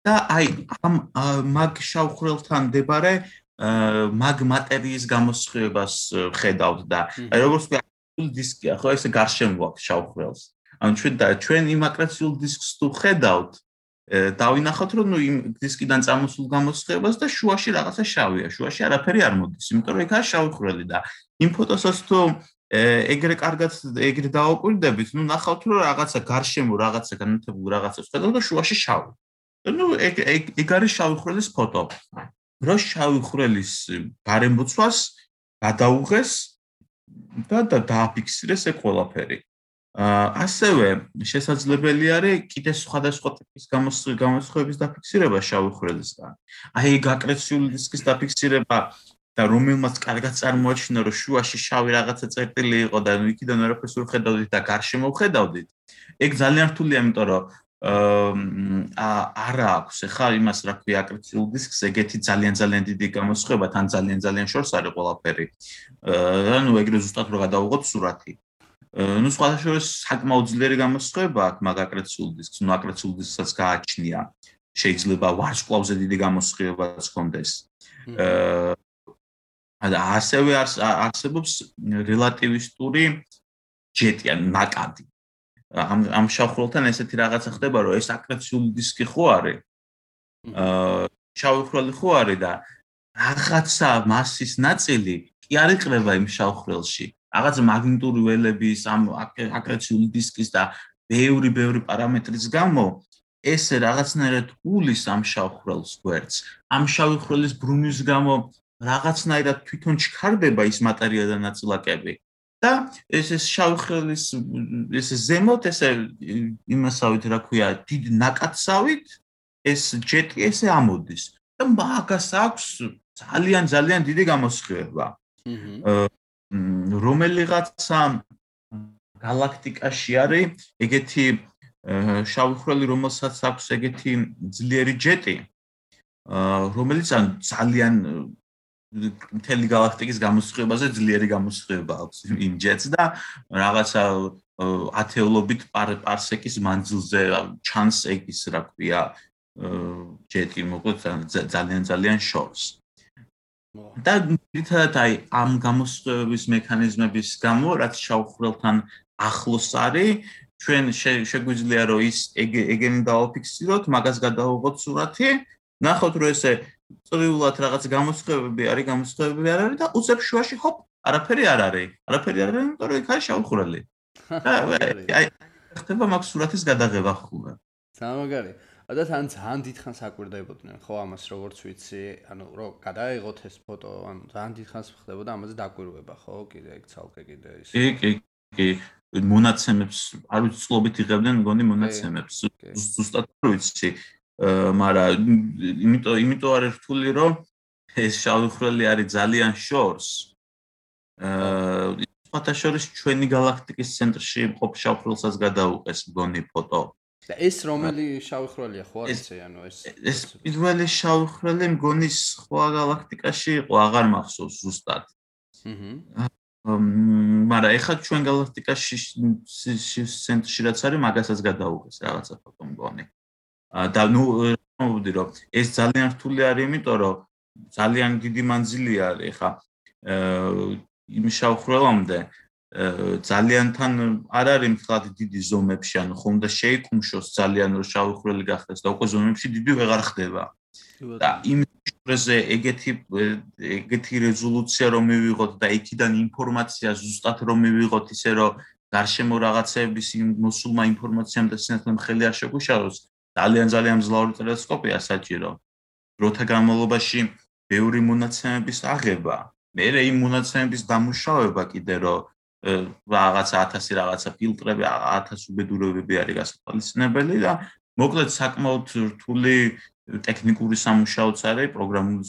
და აი ამ მაგ შავხრელთან მდებარე მაგ მატერიის გამოსხივებას ხედავთ და აი როგორც ვთქვი დისკია ხო? ესე გარშემო აქვს შავხრელს. ანუ ჩვენ და ჩვენ იმ აკრეციულ დისკს თუ ხედავთ დავინახოთ რომ ნუ იმ დისკიდან წამოსულ გამოსხივებას და შუაში რაღაცა შავია. შუაში არაფერი არ მოდის იმიტომ რომ იქაა შავხრელი და იმ ფოტოსაც თუ ეგრე კარგად ეგრე დააკვირდებით, ну ნახავთ რომ რაღაცა გარშემო რაღაცა განათებული რაღაცა ხედავ და შუაში შავი. ну ეგ ეგ არის შავი ხვრელის ფოტო. რო შავი ხვრელის გარემოცვას გადაუღეს და და დააფიქსირეს ეგ ყველაფერი. ასევე შესაძლებელი არის კიდე სხვადასხვა ტიპის გამოსხივების დაფიქსირება შავი ხვრელისგან. აი გაკრეციული დისკის დაფიქსირება და რომელმაც კარგად წარმოაჩინა რომ შუაში შავი რაღაცა წერტილი იყო და იქიდან არაფერს ურ ხედავდით და გარშემო ხედავდით. ეგ ძალიან რთულია, იმიტომ რომ აა არა აქვს ახლა იმას რა ქვია აკრეციულ დისკს ეგეთი ძალიან ძალიან დიდი გამოსხება თან ძალიან ძალიან შორს არის ყველაფერი. ანუ ეგრე ზუსტად რო გადავიღოთ სურათი. ну სხვადასხვა საკმაოდ ძლიერი გამოსხება აქვს მაგ აკრეციულ დისკს, ну აკრეციულ დისკსაც გააჩნია. შეიძლება ვარსკვლავზე დიდი გამოსხებაც ჰქონდეს. აა და ასევე არსებობს რელატივისტური ჯეტი ან ნაკადი. ამ ამ შავხროლთან ესეთი რაღაცა ხდება, რომ ეს აკრეციული დისკი ხო არის? აა შავხროლი ხო არის და რაღაცა მასის ნაწილი კი არ იყრება იმ შავხრელში. რაღაც მაგნიტური ველების ამ აკრეციული დისკის და ბევრი ბევრი პარამეტრის გამო ეს რაღაცნაირად ულის ამ შავხრელს გვერდს. ამ შავხრელის ბრუნვის გამო რაღაცნაირად თვითონ ჩქარდება ის მატერია და ნაწილაკები. და ეს ეს შავხრელის ეს ზემოთ ესე იმასავით რა ქვია დიდ ნაკაცავით ეს ჯეტი ესე ამოდის და მაგას აქვს ძალიან ძალიან დიდი გამოსხივება. რომელიღაცა galaktikაში არის ეგეთი შავხრელი რომელსაც აქვს ეგეთი ძლიერი ჯეტი რომელიც ან ძალიან მთელი galaktikis გამოსხივებაზე ძლიერი გამოსხივება აქვს იმ ჯეტს და რაღაცა ათეულობით პარსეკის მანძილზე ჩანს ეგის რა ქვია ჯეტი მოკლედ ძალიან ძალიან შორს. და თითქოს აი ამ გამოსწორების მექანიზმების გამო რაც შავხრელთან ახლოს არის ჩვენ შეგვიძლია რომ ის ეგენი დააფიქსიროთ მაგას გადავიღოთ სურათი ნახოთ რომ ესე წრიულად რაღაც გამოსწორები არის გამოსწორები არ არის და უცებ შუაში ჰოპ არაფერი არ არის. არაფერი არ არის იმიტომ რომ იქ არის შავხრელი აი ხდება მაგ სურათის გადაღება ხოლმე სამაგარი. და თან ძალიან დიდხანს აკვირდებოდნენ ხო ამას როგორც ვიცი ანუ რომ გადაიღოთ ეს ფოტო ანუ ძალიან დიდხანს ხდებოდა ამაზე დაკვირვება ხო კიდე ეგ ცალკე კიდე ის. კი კი კი. მონაცემებს არ ვიცი წლობით იღებდნენ მგონი მონაცემებს. ზუსტად არ ვიცი მაგრამ იმიტომ იმიტომ არის რთული რომ ეს შავი ხრელი არის ძალიან შორს. აა ფოთა შორის ჩვენი galaktikis ცენტრში მყოფ შავხრელსაც გადაუყეს მგონი ფოტო. ეს რომელი შავი ხრელია ხო არის ანუ ეს ეს პირველი შავი ხრელი მგონი სხვა galaktikაში იყო აღარ მახსოვს ზუსტად. აჰა მაგრამ ეხლა ჩვენ galaktikაში ცენტრში რაც არის მაგასაც გადაუღეს რაღაცა ფოტო მგონი და ნუ მომდი რომ ეს ძალიან რთული არის იმიტომ რომ ძალიან დიდი მანძილი არის ეხლა იმ შავ ხრელამდე ძალიან თან არ არის მთლად დიდი ზომებში, ანუ ხომ და შეიკუმშოს ძალიან რომ შავი ხრელი გახდეს და უკვე ზომებში დიდი ვეღარ ხდება. და იმ შურეზე ეგეთი ეგეთი რეზოლუცია რომ მივიღოთ და იქიდან ინფორმაცია ზუსტად რომ მივიღოთ ისე რომ გარშემო რაღაცების მოსულმა ინფორმაციამ და სინათლემ ხელი არ შეგვიშალოს, ძალიან ძალიან მძლავრი ტელესკოპია საჭირო. დროთა განმავლობაში ბევრი მონაცემების აღება, მე იმ მონაცემების დამუშავება კიდე რომ რაღაცა 1000 რაღაცა ფილტრები 1000 უბედურებები არის გასათვალისწინებელი და მოკლედ საკმაოდ რთული ტექნიკური სამუშაოც არის პროგრამული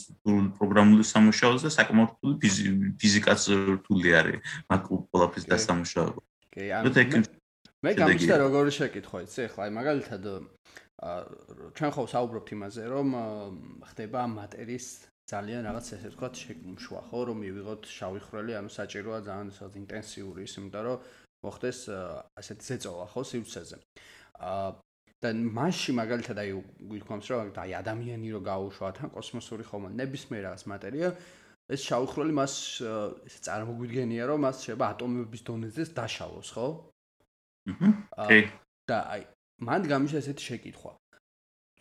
პროგრამული სამუშაოც და საკმაოდ რთული ფიზიკაც რთული არის მაგ ყველაფრის დასამუშავება. კი, ანუ მე გამიშთა როგორი შეკითხვა იცი, ხლა აი მაგალითად ჩვენ ხო საუბრობთ იმაზე, რომ ხდება მატერიის ძალიან რაღაც ესე ვთქვათ შეკუმშვა ხო რომ მივიღოთ შავი ხრელი ანუ საჭიროა ძალიან ისეთ ინტენსიური ის იმიტომ რომ მოხდეს ასეთი ზეწოლა ხო სივრცეზე. აა და მასში მაგალითად აი გიქონს რომ აი ადამიანი რო გაუშვა თან კოსმოსური ხომ ნებისმიერ რაღაც მატერია ეს შავი ხრელი მას ესე წარმოგვიდგენია რომ მას შეიძლება ატომების დონეზე დაშალოს ხო? აჰა და აი მანდ გამიშა ესეთი შეკითხვა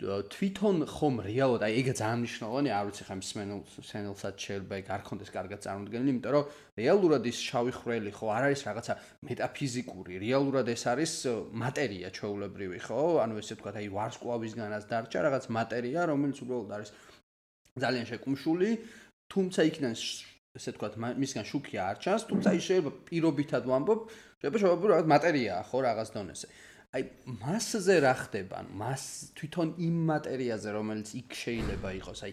თვითონ ხომ რეალურად აი ეგა ძალიან მნიშვნელოვანია არ ვიცი ხა იმ სენელსაც შეიძლება ეგ არ კონდეს კარგად წარმოდგენილი იმიტომ რომ რეალურად ის შავი ხრელი ხო არ არის რაღაცა მეტაფიზიკური რეალურად ეს არის მატერია ჩვეულებრივი ხო ანუ ესე ვთქვა აი ვარსკვლავისგანაც დარჩა რაღაც მატერია რომელიც უბრალოდ არის ძალიან შეკუმშული თუმცა იქიდან ესე თქვა მისგან შუქი არ ჩანს, თუმცა ის შეიძლება პირობითად ვამბობ, შეიძლება შეიძლება რაღაც მატერიაა ხო რაღაც დონეზე. აი მასზე რა ხდება? მას თვითონ იმ მატერიაზე, რომელიც იქ შეიძლება იყოს, აი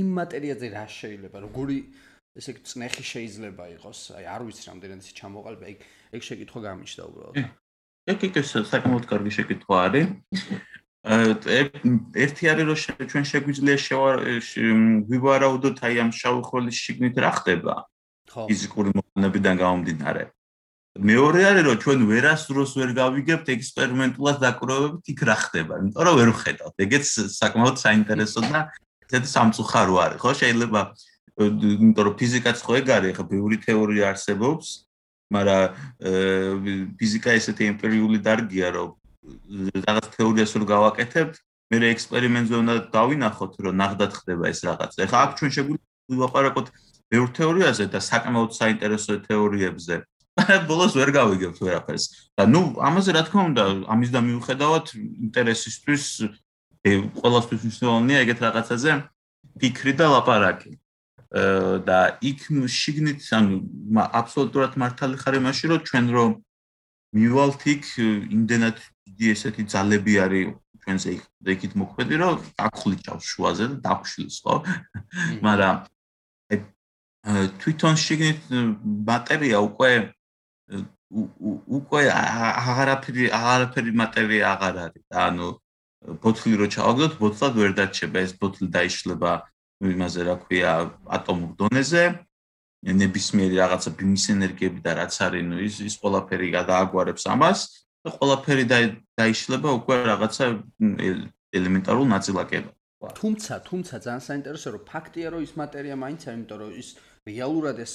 იმ მატერიაზე რა შეიძლება? როგორი ესე წნეხი შეიძლება იყოს? აი არ ვიცი რამდენად ის ჩამოყალიბა, აი ეგ შეკითხვა გამიშდა უბრალოდ. ეგ იქ ეს საკმაოდ კარგი შეკითხვა არის. ერთი არის რომ ჩვენ შეგვიძლია შევარაუდოთ აი ამ შავი ხოლის შიგნით რა ხდება. ხო. ფიზიკური მოყანებიდან გამომდინარე. მეორე არის რომ ჩვენ ვერასდროს ვერ გავიგებთ ექსპერიმენტულად დაკვრევებით იქ რა ხდება, იმიტომ რომ ვერ ვხედავთ. ეგეც საკმაოდ საინტერესო და ესეთი სამწუხარო არის, ხო? შეიძლება იმიტომ რომ ფიზიკაც ხო ეგ არის, ხა ბევრი თეორია არსებობს, მაგრამ ფიზიკა ესეთი ემპირიული დარგია, რომ რაღაც თეორიას რო გავაკეთებთ, მე ექსპერიმენტზე უნდა დავინახოთ, რომ ნახდათ ხდება ეს რაღაც. ეხლა აქ ჩვენ შეგვიძლია ვაპარაკოთ ბევრ თეორიაზე და საკმაოდ საინტერესო თეორიებზე. მაგრამ ბოლოს ვერ გავიგებთ ვერაფერს. და ნუ ამაზე რა თქმა უნდა, ამის და მიუხედავად ინტერესისთვის ყველასთვის მნიშვნელოვანია ეგეთ რაღაცაზე ფიქრი და ლაპარაკი. და იქ შიგნით ანუ აბსოლუტურად მართალი ხარ იმაში რომ ჩვენ რომ მივალთ იქ იმდენად დიდი ესეთი ძალები არის ჩვენზე იქ ეგით მოქმედი რომ აკხლიჭავს შუაზე და დაფშილს ხო მაგრამ თვითონ შიგნით ბატერია უკვე უკვე აღარაფერი აღარაფერი მატერია აღარ არის და ანუ ბოთლი რო ჩავაგდოთ ბოთლად ვერ დარჩება ეს ბოთლი დაიშლება იმაზე რა ქვია ატომურ დონეზე ნებისმიერი რაღაცა ბიმის ენერგიები და რაც არის ნუ ის ის ყველაფერი გადააგვარებს ამას და ყველაფერი დაიშლება უკვე რაღაცა ელემენტარულ ნაწილაკებად. თუმცა, თუმცა ძალიან საინტერესო რომ ფაქტია რომ ის მატერია მაინც არის, იმიტომ რომ ის რეალურად ეს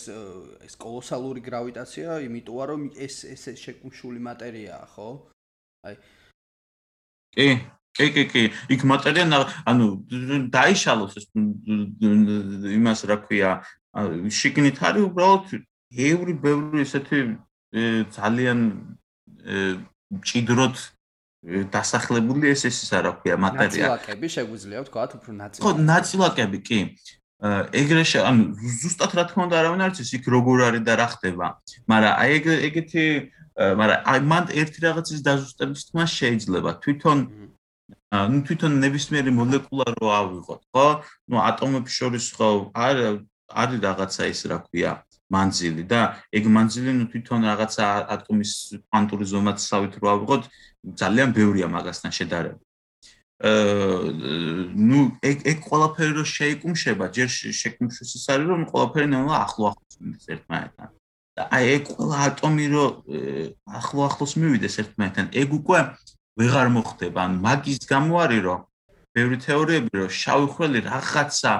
ეს კოლოსალური გრავიტაცია იმიტოა რომ ეს ეს შეკუმშული მატერიაა, ხო? აი კი, კი, კი, კი, იქ მატერია ანუ დაიშალოს ეს იმას რა ქვია, შიგნით არის უბრალოდ ევრი ბევრი ესეთი ძალიან ჭიდროთ დასახლებული ეს ეს რა ქვია მატერია. ნაწილაკები შეგვიძლია ვთქვა უფრო ნაწილაკები. ხო, ნაწილაკები კი. ეგრე ანუ ზუსტად რა თქმა უნდა არავინ არ იცის იქ როგორ არის და რა ხდება. მაგრამ აი ეგ ეგეთი მაგრამ აი მან ერთი რაღაცის დაზუსტების თქმა შეიძლება თვითონ ну თვითონ ნებისმიერი მოლეკულა რო ავიღოთ, ხო? ну ატომებს შორის ხო არ არის რაღაცა ის რა ქვია მანძილი და ეგ მანძილი ნუ თვითონ რაღაცა ატომის კვანტური ზომაცავით რო ავიღოთ ძალიან ბევრია მაგასთან შედარება. აა ნუ ეგ ეგ ყველაფერი რო შეიკუმშება ჯერ შეკუმშვის ის არის რომ ყველაფერი ნელა ახლო ახლოს მივიდეს ერთმანეთთან. და აი ეგ ყველა ატომი რო ახლო ახლოს მივიდეს ერთმანეთთან ეგ უკვე ვეღარ მოხდება ან მაგის გამო არის რომ ბევრი თეორიები რომ შავი ხვრელი რაღაცა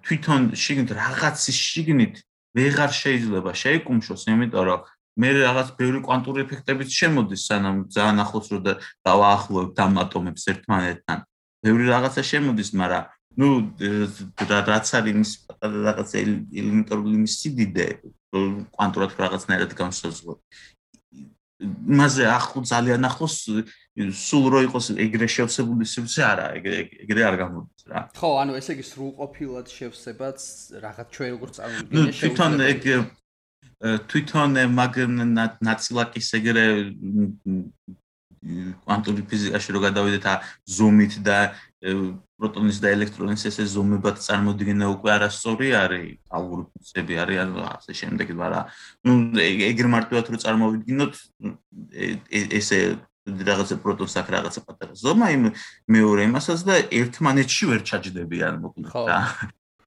თვითონ შიგნით რაღაცის შიგნით ვეღარ შეიძლება შეიკუმშოს, იმიტომ რომ მე რაღაც ბევრი კვანტური ეფექტებიც შემოდის, სანამ ძალიან ახლოს რო დავაახლოვებ ამ ატომებს ერთმანეთთან. ბევრი რაღაცა შემოდის, მაგრამ ну რაც არის ის რაღაც ელემენტარული მისიდიდე კვანტურად რაღაცნაირად განსაზღვრა. მასე ახლო ძალიან ახლოს სულ რო იყოს ეგრე შევსებული სივრცე არა ეგრე არ გამოდის რა ხო ანუ ესე იგი სრულყოფილად შევსებაც რაღაც ჩვენ როგორ წარმოვიდგინე თვითონ ეგ თვითონ მაგ ნაწილაკის ეგრე კვანტური ფიზიკაში რო გადავიდეთ ა ზომით და პროტონის და ელექტრონის ესე ზომებად წარმოდგენა უკვე არასწორი არის ალგორითმები არის ან ასე შემდეგ მაგრამ ნუ ეგრე მარტივად რო წარმოვიდგინოთ ესე რაღაცა პროტონს აქ რაღაცა პატარა ზომა იმ მეორე იმასაც და ერთმანეთში ვერ ჩაჯდებიან მოკლედ რა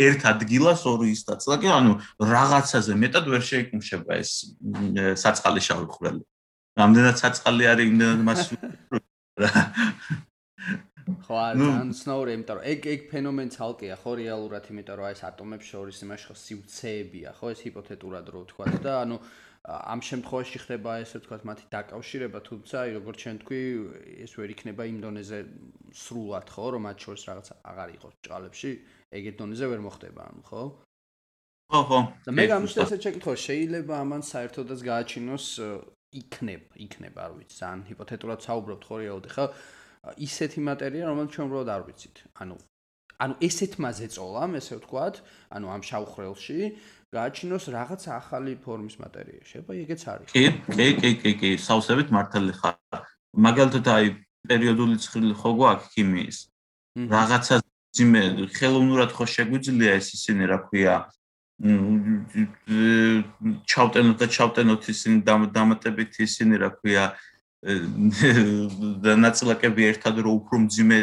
ერთ ადგილას ორი სტაცლაკი ანუ რაღაცაზე მეტად ვერ შეიკუმშება ეს საწყალი შავი ხვრელი რამდენად საწყალი არის იმდენად მას ხო ან სნოური იმიტომ რომ ეგ ეგ ფენომენი ცალკეა ხო რეალურად იმიტომ რომ აი ეს ატომებს შორის იმაში ხო სივრცეებია ხო ეს ჰიპოთეტურად რო ვთქვა და ანუ ამ შემთხვევაში ხდება ესე ვთქვათ მათი დაკავშირება, თუმცა აი როგორც ჩვენ თქვი, ეს ვერ იქნება იმ დონეზე სრულად, ხო, რომ მათ შორის რაღაც აღარ იყოს ჭალებში, ეგეთ დონეზე ვერ მოხდება, ანუ ხო? ხო, ხო. და მე გამიშთა ესე შეკითხვა, შეიძლება ამან საერთოდაც გააჩინოს იქნებ, იქნებ, არ ვიცი, ძალიან ჰიპოთეტურად საუბრობთ ხო რეალურად, ხო? ისეთი მატერია, რომელიც ჩვენ უბრალოდ არ ვიცით. ანუ ანუ ესეთმა ზეწოლამ, ესე ვთქვათ, ანუ ამ შავხრელში გააჩინოს რაღაც ახალი ფორმის მატერია. შეიძლება ეგეც არის. კი, კი, კი, კი, კი, სავსებით მართალი ხარ. მაგალითად აი პერიოდული ცხრილი ხო გვაქვს ქიმიის. რაღაცა ძიმე ხელოვნურად ხო შეგვიძლია ეს ისინი რა ქვია ჩავტენოთ და ჩავტენოთ ისინი დამატებით ისინი რა ქვია და ნაწილაკები ერთად რო უფრო მძიმე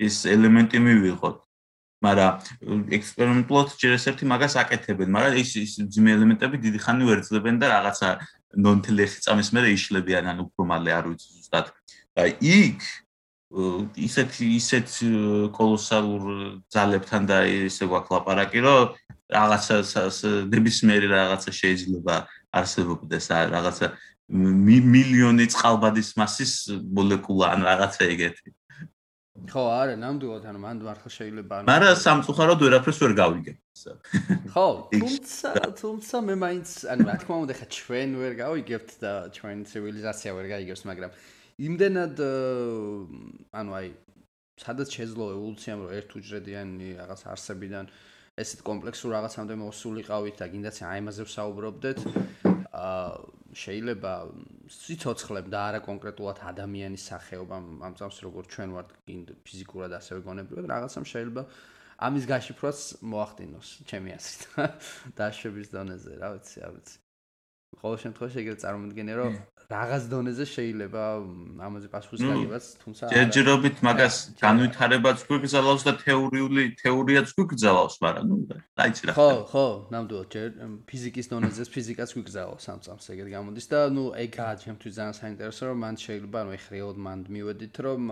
ეს ელემენტი მივიღოთ. მაგრამ ექსპერიმენტულად ჯერ ესეთი მაგას აკეთებენ, მაგრამ ის ის ძიმე ელემენტები დიდი ხანი ვერცლებენ და რაღაცა ნონთლეხი წამის მერე იშლებიან, ან უფრო მალე არ ვიცი ზუსტად. და იქ ისეთ ისეთ კოლოსალურ ძალებთან და ისე გვაქვს ლაპარაკი, რომ რაღაცა ნებისმიერი რაღაცა შეიძლება არსებობდეს, რაღაცა მილიონი წყალბადის მასის მოლეკულა ან რაღაცა ეგეთი. ხო, არა, ნამდვილად, ანუ მანდ მართლა შეიძლება ანუ მაგრამ სამწუხაროდ ვერაფერს ვერ გავიგებ. ხო, თუმცა თუმცა მე მაინც ანუ რა თქმა უნდა, ხა ჩვენ ვერ გავიგებთ და ჩვენ ცივილიზაცია ვერ გაიგებს, მაგრამ იმდენად ანუ აი სადაც შეძლო ევოლუციამ რომ ერთუჯრედიანი რაღაც არსებიდან ესეთ კომპლექსურ რაღაცამდე მოსულიყავით და გინდაც აი ამაზე ვსაუბრობდეთ აა შეიძლება სიცოცხლემ და არა კონკრეტულად ადამიანის სახეობამ ამ წამს როგორ ჩვენ ვართ ფიზიკურად ასევე გონებრივად რაღაცამ შეიძლება ამის გაშიფრვაც მოახდინოს ჩემი აზრით. დაშვების დონეზე რა ვიცი რა ვიცი. ყოველ შემთხვევაში ეგრე წარმოგიდგენე რომ რაღაც დონეზე შეიძლება ამაზე პასუხის გაგებაც, თუმცა ჯერჯერობით მაგას განვითარებაც გვიგზავნოს და თეორიული თეორიაც გვიგზავნოს, მაგრამ ნუ დაიცი რა. ხო, ხო, ნამდვილად ჯერ ფიზიკის დონეზე ფიზიკაც გვიგზავნოს ამ წამს ეგრე გამოდის და ნუ ეგაა ჩემთვის ძალიან საინტერესო რომ მან შეიძლება ნუ ეხრიოდ მანდ მივედით რომ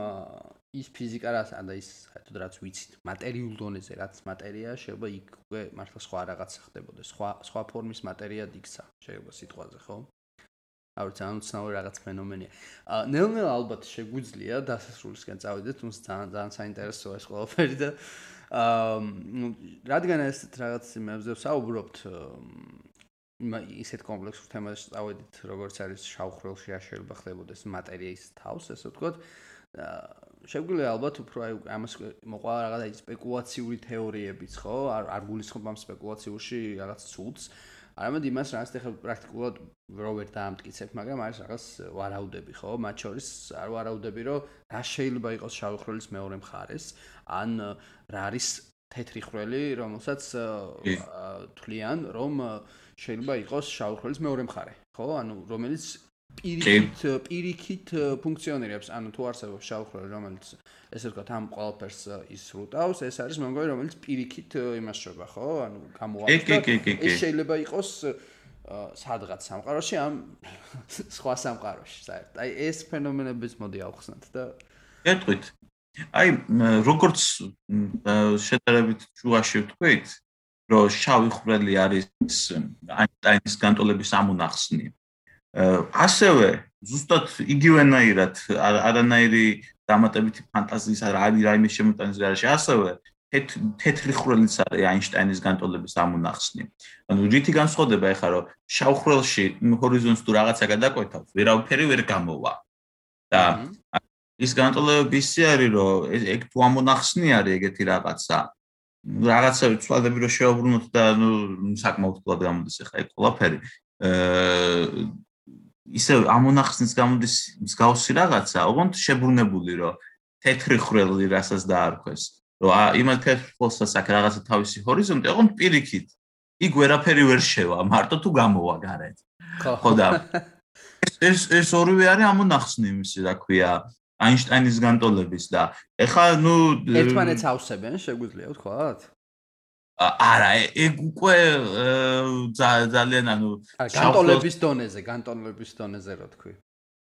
ის ფიზიკა რაც და ის საერთოდ რაც ვიცით მატერიულ დონეზე რაც მატერიაა შეიძლება იქ უკვე მართლა სხვა რაღაც ხდებოდეს სხვა სხვა ფორმის მატერია დიქცა შეიძლება სიტყვაზე ხო არ ვიცი, ანუ ცნაური რაღაც ფენომენია. აა ნელ-ნელა ალბათ შეგვიძლია დასასრულისკენ წავიდეთ, თუმცა ძალიან ძალიან საინტერესოა ეს ყველაფერი და აა ნუ რადგან ეს რაღაც იმებზე ვსაუბრობთ ისეთ კომპლექსურ თემაზე წავედით, როგორც არის შავხრელში აშელება ხდებოდეს მატერიის თავს, ესე ვთქვათ. აა შეგვიძლია ალბათ უფრო აი ამას მოყვა რაღაც სპეკულაციური თეორიებიც, ხო? არ არ გულისხმობ ამ სპეკულაციურში რაღაც ცუდს. არამედ იმას რაც ახლა პრაქტიკულად რო ვერ დაამტკიცებ, მაგრამ არის რაღაც ვარაუდები, ხო? მათ შორის არ ვარაუდები, რომ რა შეიძლება იყოს შავი ხროლის მეორე მხარეს, ან რა არის თეთრი ხრელი, რომელსაც თვლიან, რომ შეიძლება იყოს შავი ხროლის მეორე მხარე, ხო? ანუ რომელიც პირიქით პირიქით ფუნქციონირებს, ანუ თუ არსებობს შავხრელი, რომელიც ესე ვთქვათ, ამ ყველაფერს ისრუტავს, ეს არის მომგოი, რომელიც პირიქით იმასშობა, ხო? ანუ გამოაქვს. ეს შეიძლება იყოს სადღაც სამყაროში, ამ სხვა სამყაროში, საერთოდ. აი ეს ფენომენებიც მოდი ავხსნათ და ეტყვით. აი როგორც შედარებით ჯუაში ვთქვით, რომ შავი ხრელი არის აინშტაინის განტოლების ამონახსნი. ასევე ზუსტად იგივენაირად არანაირი დამატებითი ფანტაზიის არ არის რაიმე შემოტანის garaში ასევე თეთრი ხრელიც არის აინშტაინის განტოლების ამონახსნი. ანუ რითი განსხვავდება ახლა რომ შავ ხრელში ჰორიზონტს თუ რაღაცა გადაკვეთავს, ვერავფერი ვერ გამოვა. და ის განტოლებები ისე არის რომ ეგ თუ ამონახსნი არის ეგეთი რაღაცა. რაღაცა ვცვალები რომ შეაუბრუნოთ და ნუ საკმაოდ კლად გამოდის ახლა ეგ ყველაფერი. აა ისე ამონახსნის გამოდის მსგავსი რაღაცა, ოღონდ შებრუნებული რომ თეთრი ხრელი რასაც დაარქვეს. რომ იმათ თეთრ ხრელსაც აქ რაღაცა თავისი ჰორიზონტი, ოღონდ პირიქით. იქ ვერაფერი ვერ შევა, მარტო თუ გამოვა გარეთ. ხო და ეს ეს ორივე არის ამონახსნი იმისი, რა ქვია, აინშტაინის განტოლების და ეხა ნუ ერთმანეთს ავსებენ, შეგვიძლია ვთქვათ? არა, ეგ უკვე ძალიან ანუ განტოლების დონეზე, განტოლების დონეზე რა თქვი.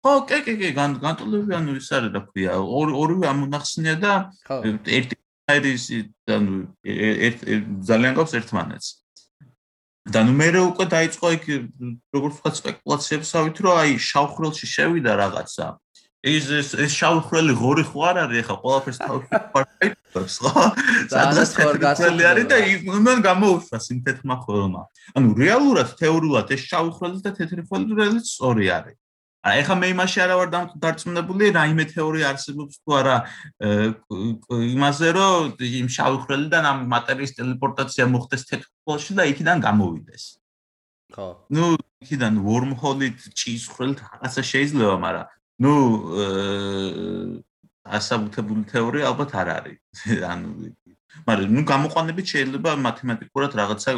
ხო, კი, კი, კი, განტოლები ანუ ის არის რა ქვია, ორივე ამონახსნია და ერთი არის ანუ ერთ ძალიან გავს ერთმანეთს. და ნუ მე უკვე დაიწყო იქ როგორც ვთქვა სპეკულაციებსავით, რომ აი შავხრელში შევიდა რაღაცა. ის ეს ეს შავხრელი ღორი ხო არ არის ახლა ყველაფერს თავში პარტაიტებს ხო? სადაც ხორგასელი არის და იმენ გამოუშვა სინთეთმა ხოლმა. ანუ რეალურად თეორიულად ეს შავხრელი და თეთრი ხრელი სწორი არის. აი ეხა მე იმაში არა ვარ დარწმუნებული, რაიმე თეორია არსებობს თუ არა იმაზე, რომ იმ შავი ხრელიდან ამ მატერიის ტელეპორტაცია მოხდეს თეთრ ხრელში და იქიდან გამოვიდეს. ხო. ნუ იქიდან wormhole-ით ჭის ხრელთ რაღაცა შეიძლება, მაგრამ ნუ ასაბუთებული თეორია ალბათ არ არის. ანუ მაგრამ ნუ გამოყვანებით შეიძლება მათემატიკურად რაღაცა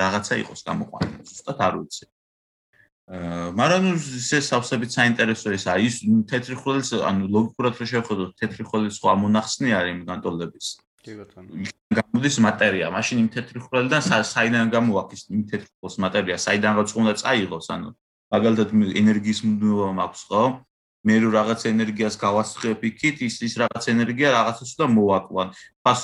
რაღაცა იყოს გამოყვანილი. ზუსტად არ ვიცი. აა მაგრამ ნუ ეს სავსებით საინტერესო ეს აი ის თეთრი ხვრელის ანუ ლოგიკურად რო შევხედოთ თეთრი ხვრელის სხვა მონახსნი არის იმ განტოლების კი ბატონო გამოდის მატერია მაშინ იმ თეთრი ხვრელიდან საიდან გამოაქვს იმ თეთრი ხვრელის მატერია საიდანაც უნდა წაიღოს ანუ მაგალითად ენერგიის მუდმივობა მაქვს ხო მე რო რაღაც ენერგიას გავასხებ იქით ის ის რაღაც ენერგია რაღაცას უნდა მოვაკლან ფას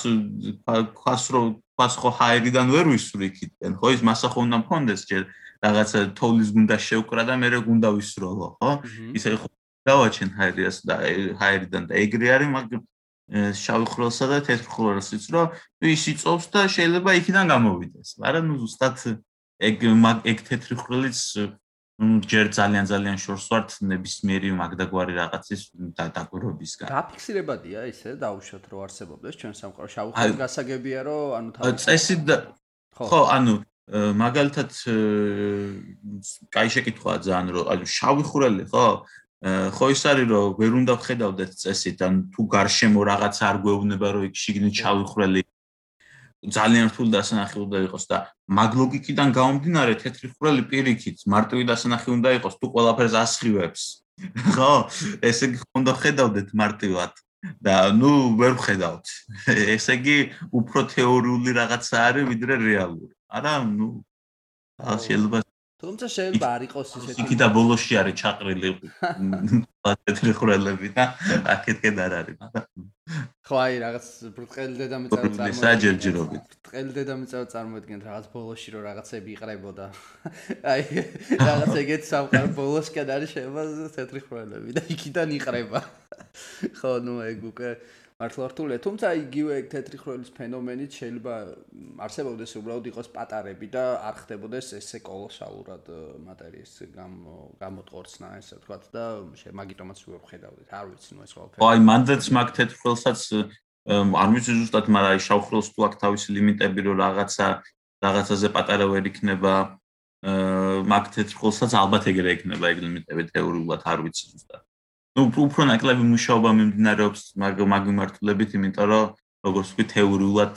ფას რო ფას ხო ჰაერიდან ვერ ვისვრი იქით ხო ის მასა ხო უნდა მქონდეს ჯერ რაღაცა თოვლის გუნდა შევკრა და მე რა გუნდა ვისროლო, ხო? ისე ხო დავაჩენ ჰაერიას და ჰაერიდან და ეგრე არის, მაგრამ შავი ხროლსა და თეთრ ხროლსიც რო ის იწოვს და შეიძლება იქიდან გამოვიდეს. მაგრამ ნუ ზუსტად ეგ ეგ თეთრი ხროლიც ჯერ ძალიან ძალიან შორს ვართ ნებისმიერი მაგდაგვარი რაღაცის დაგვირობისგან. დაფიქსირებადია ისე დაუშვათ რო არსებობდეს ჩვენ სამყარო. შავი ხროლს გასაგებია რომ ანუ წესი ხო. ანუ მაგალითად კაი შეკითხვაა ძალიან რომ ანუ შავი ხურელი ხო? ხო ის არის რომ ვერ უნდა ხედავდეთ წესით ან თუ გარშემო რაღაც არ გვეუბნება რომ იქ შიგნით შავი ხურელი ძალიან რთული დასანახი უნდა იყოს და მაგ ლოგიკიდან გამომდინარე თეთრი ხურელი პირიქით მარტივი დასანახი უნდა იყოს თუ ყველაფერს ასხივებს. ხო ესე იგი უნდა ხედავდეთ მარტივად. და ნუ ვერ ხედავთ ესე იგი უფრო თეორიული რაღაცა არის ვიდრე რეალური. არა, ნუ შეიძლება თუმცა შეიძლება არ იყოს ისეთი იქი და ბოლოში არის ჩაყრილი პატეტრი ხრელები და აქეთკენ არ არის მაგრამ ხო აი რაღაც ბრტყელი დედამიწა წარმოიდგინეთ საჯერჯერობით. ბრტყელი დედამიწა წარმოიდგინეთ რაღაც ბოლოში რომ რაღაცები იყრებოდა აი რაღაც ეგეთ სამყარო ბოლოსკენ არის შეიძლება თეთრი ხრელები და იქიდან იყრება ხო ნუ ეგ უკვე მართლა რთულია. თუმცა იგივე თეთრი ხროლის ფენომენით შეიძლება არსებობდეს უბრალოდ იყოს პატარები და არ ხდებოდეს ესე კოლოსალურად მატერიის გამოტყორცნა, ესე ვთქვათ და მაგიტომაც ვერ ხედავდით. არ ვიცი ნუ ეს ყველაფერი. აი მანდაც მაგ თეთრ ხროლსაც არ ვიცი ზუსტად, მაგრამ აი შავ ხროლს თუ აქვს თავისი ლიმიტები, რომ რაღაცა რაღაცაზე პატარა ვერ იქნება. მაგ თეთრ ხროლსაც ალბათ ეგრე იქნება ეგ ლიმიტები თეორიულად არ ვიცი ზუსტად. Ну უფრო ნაკლები მუშაობა მიმდინარეობს მაგ მაგ მიმართულებით იმიტომ რომ როგორც ვთქვი თეორიულად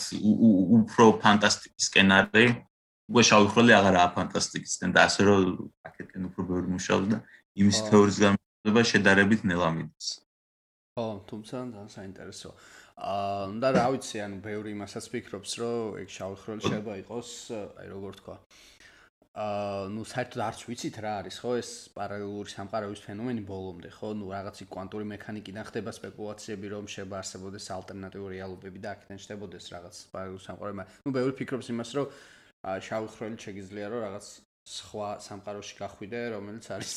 უფრო ფანტასტიკის სკენარი უკვე შავი ხროლი აღარაა ფანტასტიკისკენ და ასე რომ აქეთკენ უფრო ბევრი მუშაობს და იმის თეორიის განმარტება შედარებით ნელა მიდის ხო თუმცა ძალიან საინტერესო აა და რა ვიცი ანუ ბევრი იმასაც ფიქრობს რომ ეგ შავი ხროლი შეიძლება იყოს აი როგორ თქვა აა ნუ საერთოდ არც ვიცით რა არის ხო ეს პარალელური სამყაროების ფენომენი ბოლომდე ხო? ნუ რაღაცი კვანტური მექანიკიდან ხდება სპეკულაციები რომ შეიძლება არსებობდეს ალტერნატიული რეალობები და აქედან შედებოდეს რაღაც პარალელური სამყაროები ნუ ბევრი ფიქრობს იმას რომ შავი ხრელი შეგიძლია რომ რაღაც სხვა სამყაროში გახვიდე რომელიც არის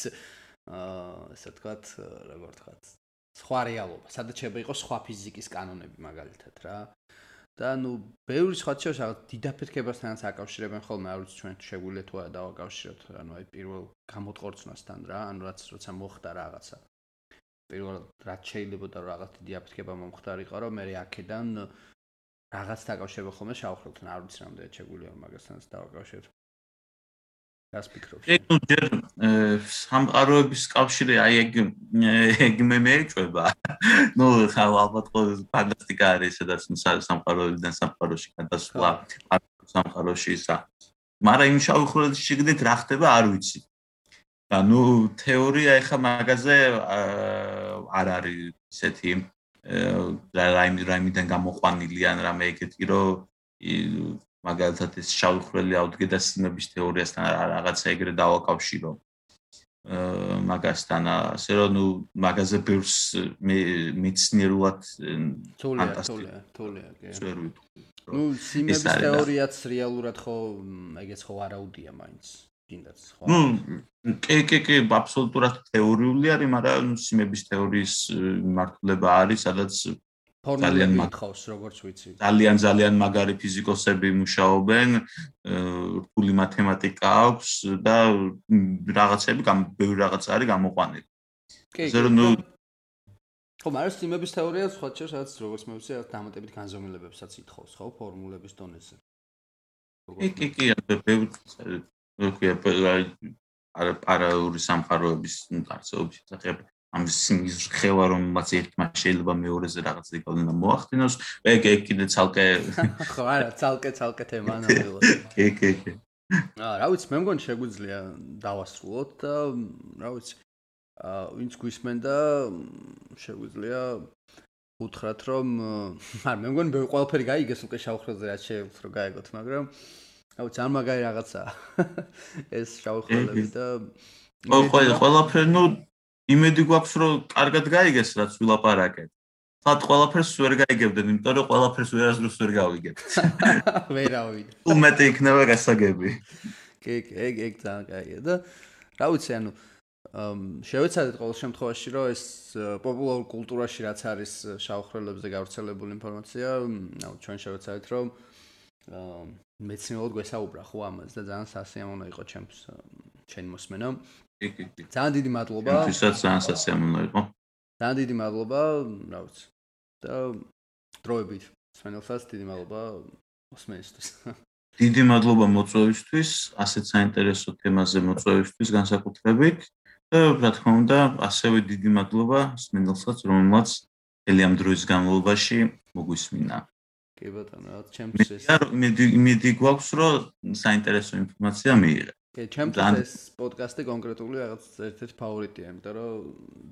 აა ესე ვთქვათ როგორ ვთქვათ სხვა რეალობა. სადაც შეიძლება იყოს სხვა ფიზიკის კანონები მაგალითად რა და ნუ ბევრი სხვა შეიძლება რაღაც დიდაფეთქებასთანაც აკავშირებენ ხოლმე არ ვიცი ჩვენ შეგვიძლია თუ არა დავაკავშიროთ ანუ აი პირველ გამოტყორცნასთან რა ანუ რაც როცა მოხდა რაღაცა. პირველ რაც შეიძლება და რაღაც დიდაფეთქება მომხდარიყო რომ მე აქედან რაღაც დაკავშირებულ ხოლმე შავხრობთან არ ვიცი რამდენად შეგვიძლია მაგასთანაც დავაკავშიროთ რას ფიქრობ? ეგ ჯერ სამყაროების კავშირი აი ეგ ეგ მე მეეჭება. ნუ ხა ალბათ ფანტასტიკა არის სადაც სამყაროებიდან სამყაროში გადასვლა, სამყაროში ისა. მაგრამ იმ შავი ხურელის შიგნით რა ხდება არ ვიცი. ანუ თეორია ეხა მაგაზე არ არის ისეთი რაიმე რაიმიდან გამოყვანილი ან რამე ეგეთი რომ მაგალითად ეს შავი ხრელი აუდგედა სიმების თეორიასთან რაღაცა ეგრე დავაკავშირო. აა მაგასთან ასე რომ ნუ მაგაზე ბევრს მე მეცნიერულად ფანტასტიკა თოლია თოლია კი. ნუ სიმების თეორიაც რეალურად ხო ეგეც ხო არაუდია მაინც. კიდაც ხო. ნუ კი კი კი აბსოლუტურად თეორიული არის, მაგრამ სიმების თეორიის მართლობა არის, სადაც ძალიან მაგხავს როგორც ვიცი. ძალიან ძალიან მაგარი ფიზიკოსები მუშაობენ, რთული მათემატიკა აქვს და რაღაცები, ბევრი რაღაც არის გამოყვანილი. კი. ზერო ნუ ხო, მაგრამ სიმების თეორია სხვა ჩერ სადაც როგორც მე ვიცი, დამატებით განზომილებებსაც ითხოვს, ხო, ფორმულების დონეზე. კი, კი, კი, ბევრი როქია არა პარალელური სამყაროების არცეობის შესახებ ამ სიმის ხევა რომელმაც ერთმა შეიძლება მეორეზე რაღაც იგავნა მოახდინოს. ეგ ეგ კიდე ცალკე ხო არა ცალკე ცალკე თემა ნამდვილად. კი კი კი აა რა ვიცი მე მგონი შეგვიძლია დავასრულოთ და რა ვიცი აა ვინც გვისმენდა შეგვიძლია უთხრათ რომ არ მე მგონი მე ყველაფერი გაიგეს უკვე შავხრელზე რაც შეიძლება რომ გაიგოთ მაგრამ რა ვიცი არ მაგარი რაღაცა ეს შავხრელები და ყველა ყველაფერი ნუ იმედი გვაქვს რომ კარგად გაიგეს რაც ვილაპარაკეთ. სად ყველაფერს ვერ გაიგებდნენ, იმიტომ რომ ყველაფერს ვერასდროს ვერ გავიგებთ. ვერავინ. უმეტე იქნება გასაგები. კი, კი, ეგ ეგ ძალიან კაია და რა ვიცი, ანუ შევეცადეთ ყოველ შემთხვევაში რომ ეს პოპულარულ კულტურაში რაც არის შავხრელებზე გავრცელებული ინფორმაცია, ანუ ჩვენ შევეცადეთ რომ მეცნიერულად გვესაუბრა ხო ამაზე და ძალიან სასიამოვნო იყო ჩემს ჩემ მოსმენამ. კი კი კი ძალიან დიდი მადლობა ვისაც ძალიან სასიამოვნო იყო ძალიან დიდი მადლობა რა ვიცი და დროებით სვენელსაც დიდი მადლობა მოსმენისთვის დიდი მადლობა მოწვევისთვის ასეთ საინტერესო თემაზე მოწვევისთვის განსაკუთრებით და რა თქმა უნდა ასევე დიდი მადლობა სვენელსაც რომელმაც ელი ამ დროის განმავლობაში მოგვისმინა კი ბატონო ჩემთვის ეს მე მე დი გვაქვს რომ საინტერესო ინფორმაცია მიიღე კი, ჩემთვის ეს პოდკასტი კონკრეტული რაღაც ერთ-ერთი ფავორიტია, იმიტომ რომ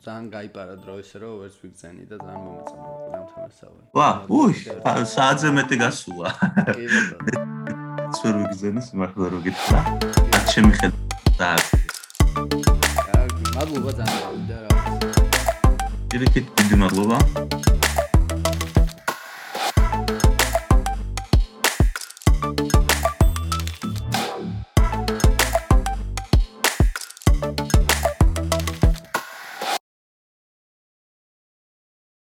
ძალიან გაიპარა დრო ისე რომ ვერც ვიგზენი და ძალიან მომეწონა ამ თემასავე. ვა, უი, საათზე მეტი გასულა. კი, ბატონო. სულ ვიგზენი სიმართლე რო გითხრა. ჩემი ხედა. აა, მადლობა ძალიან და რა. დიდი დიდი მადლობა.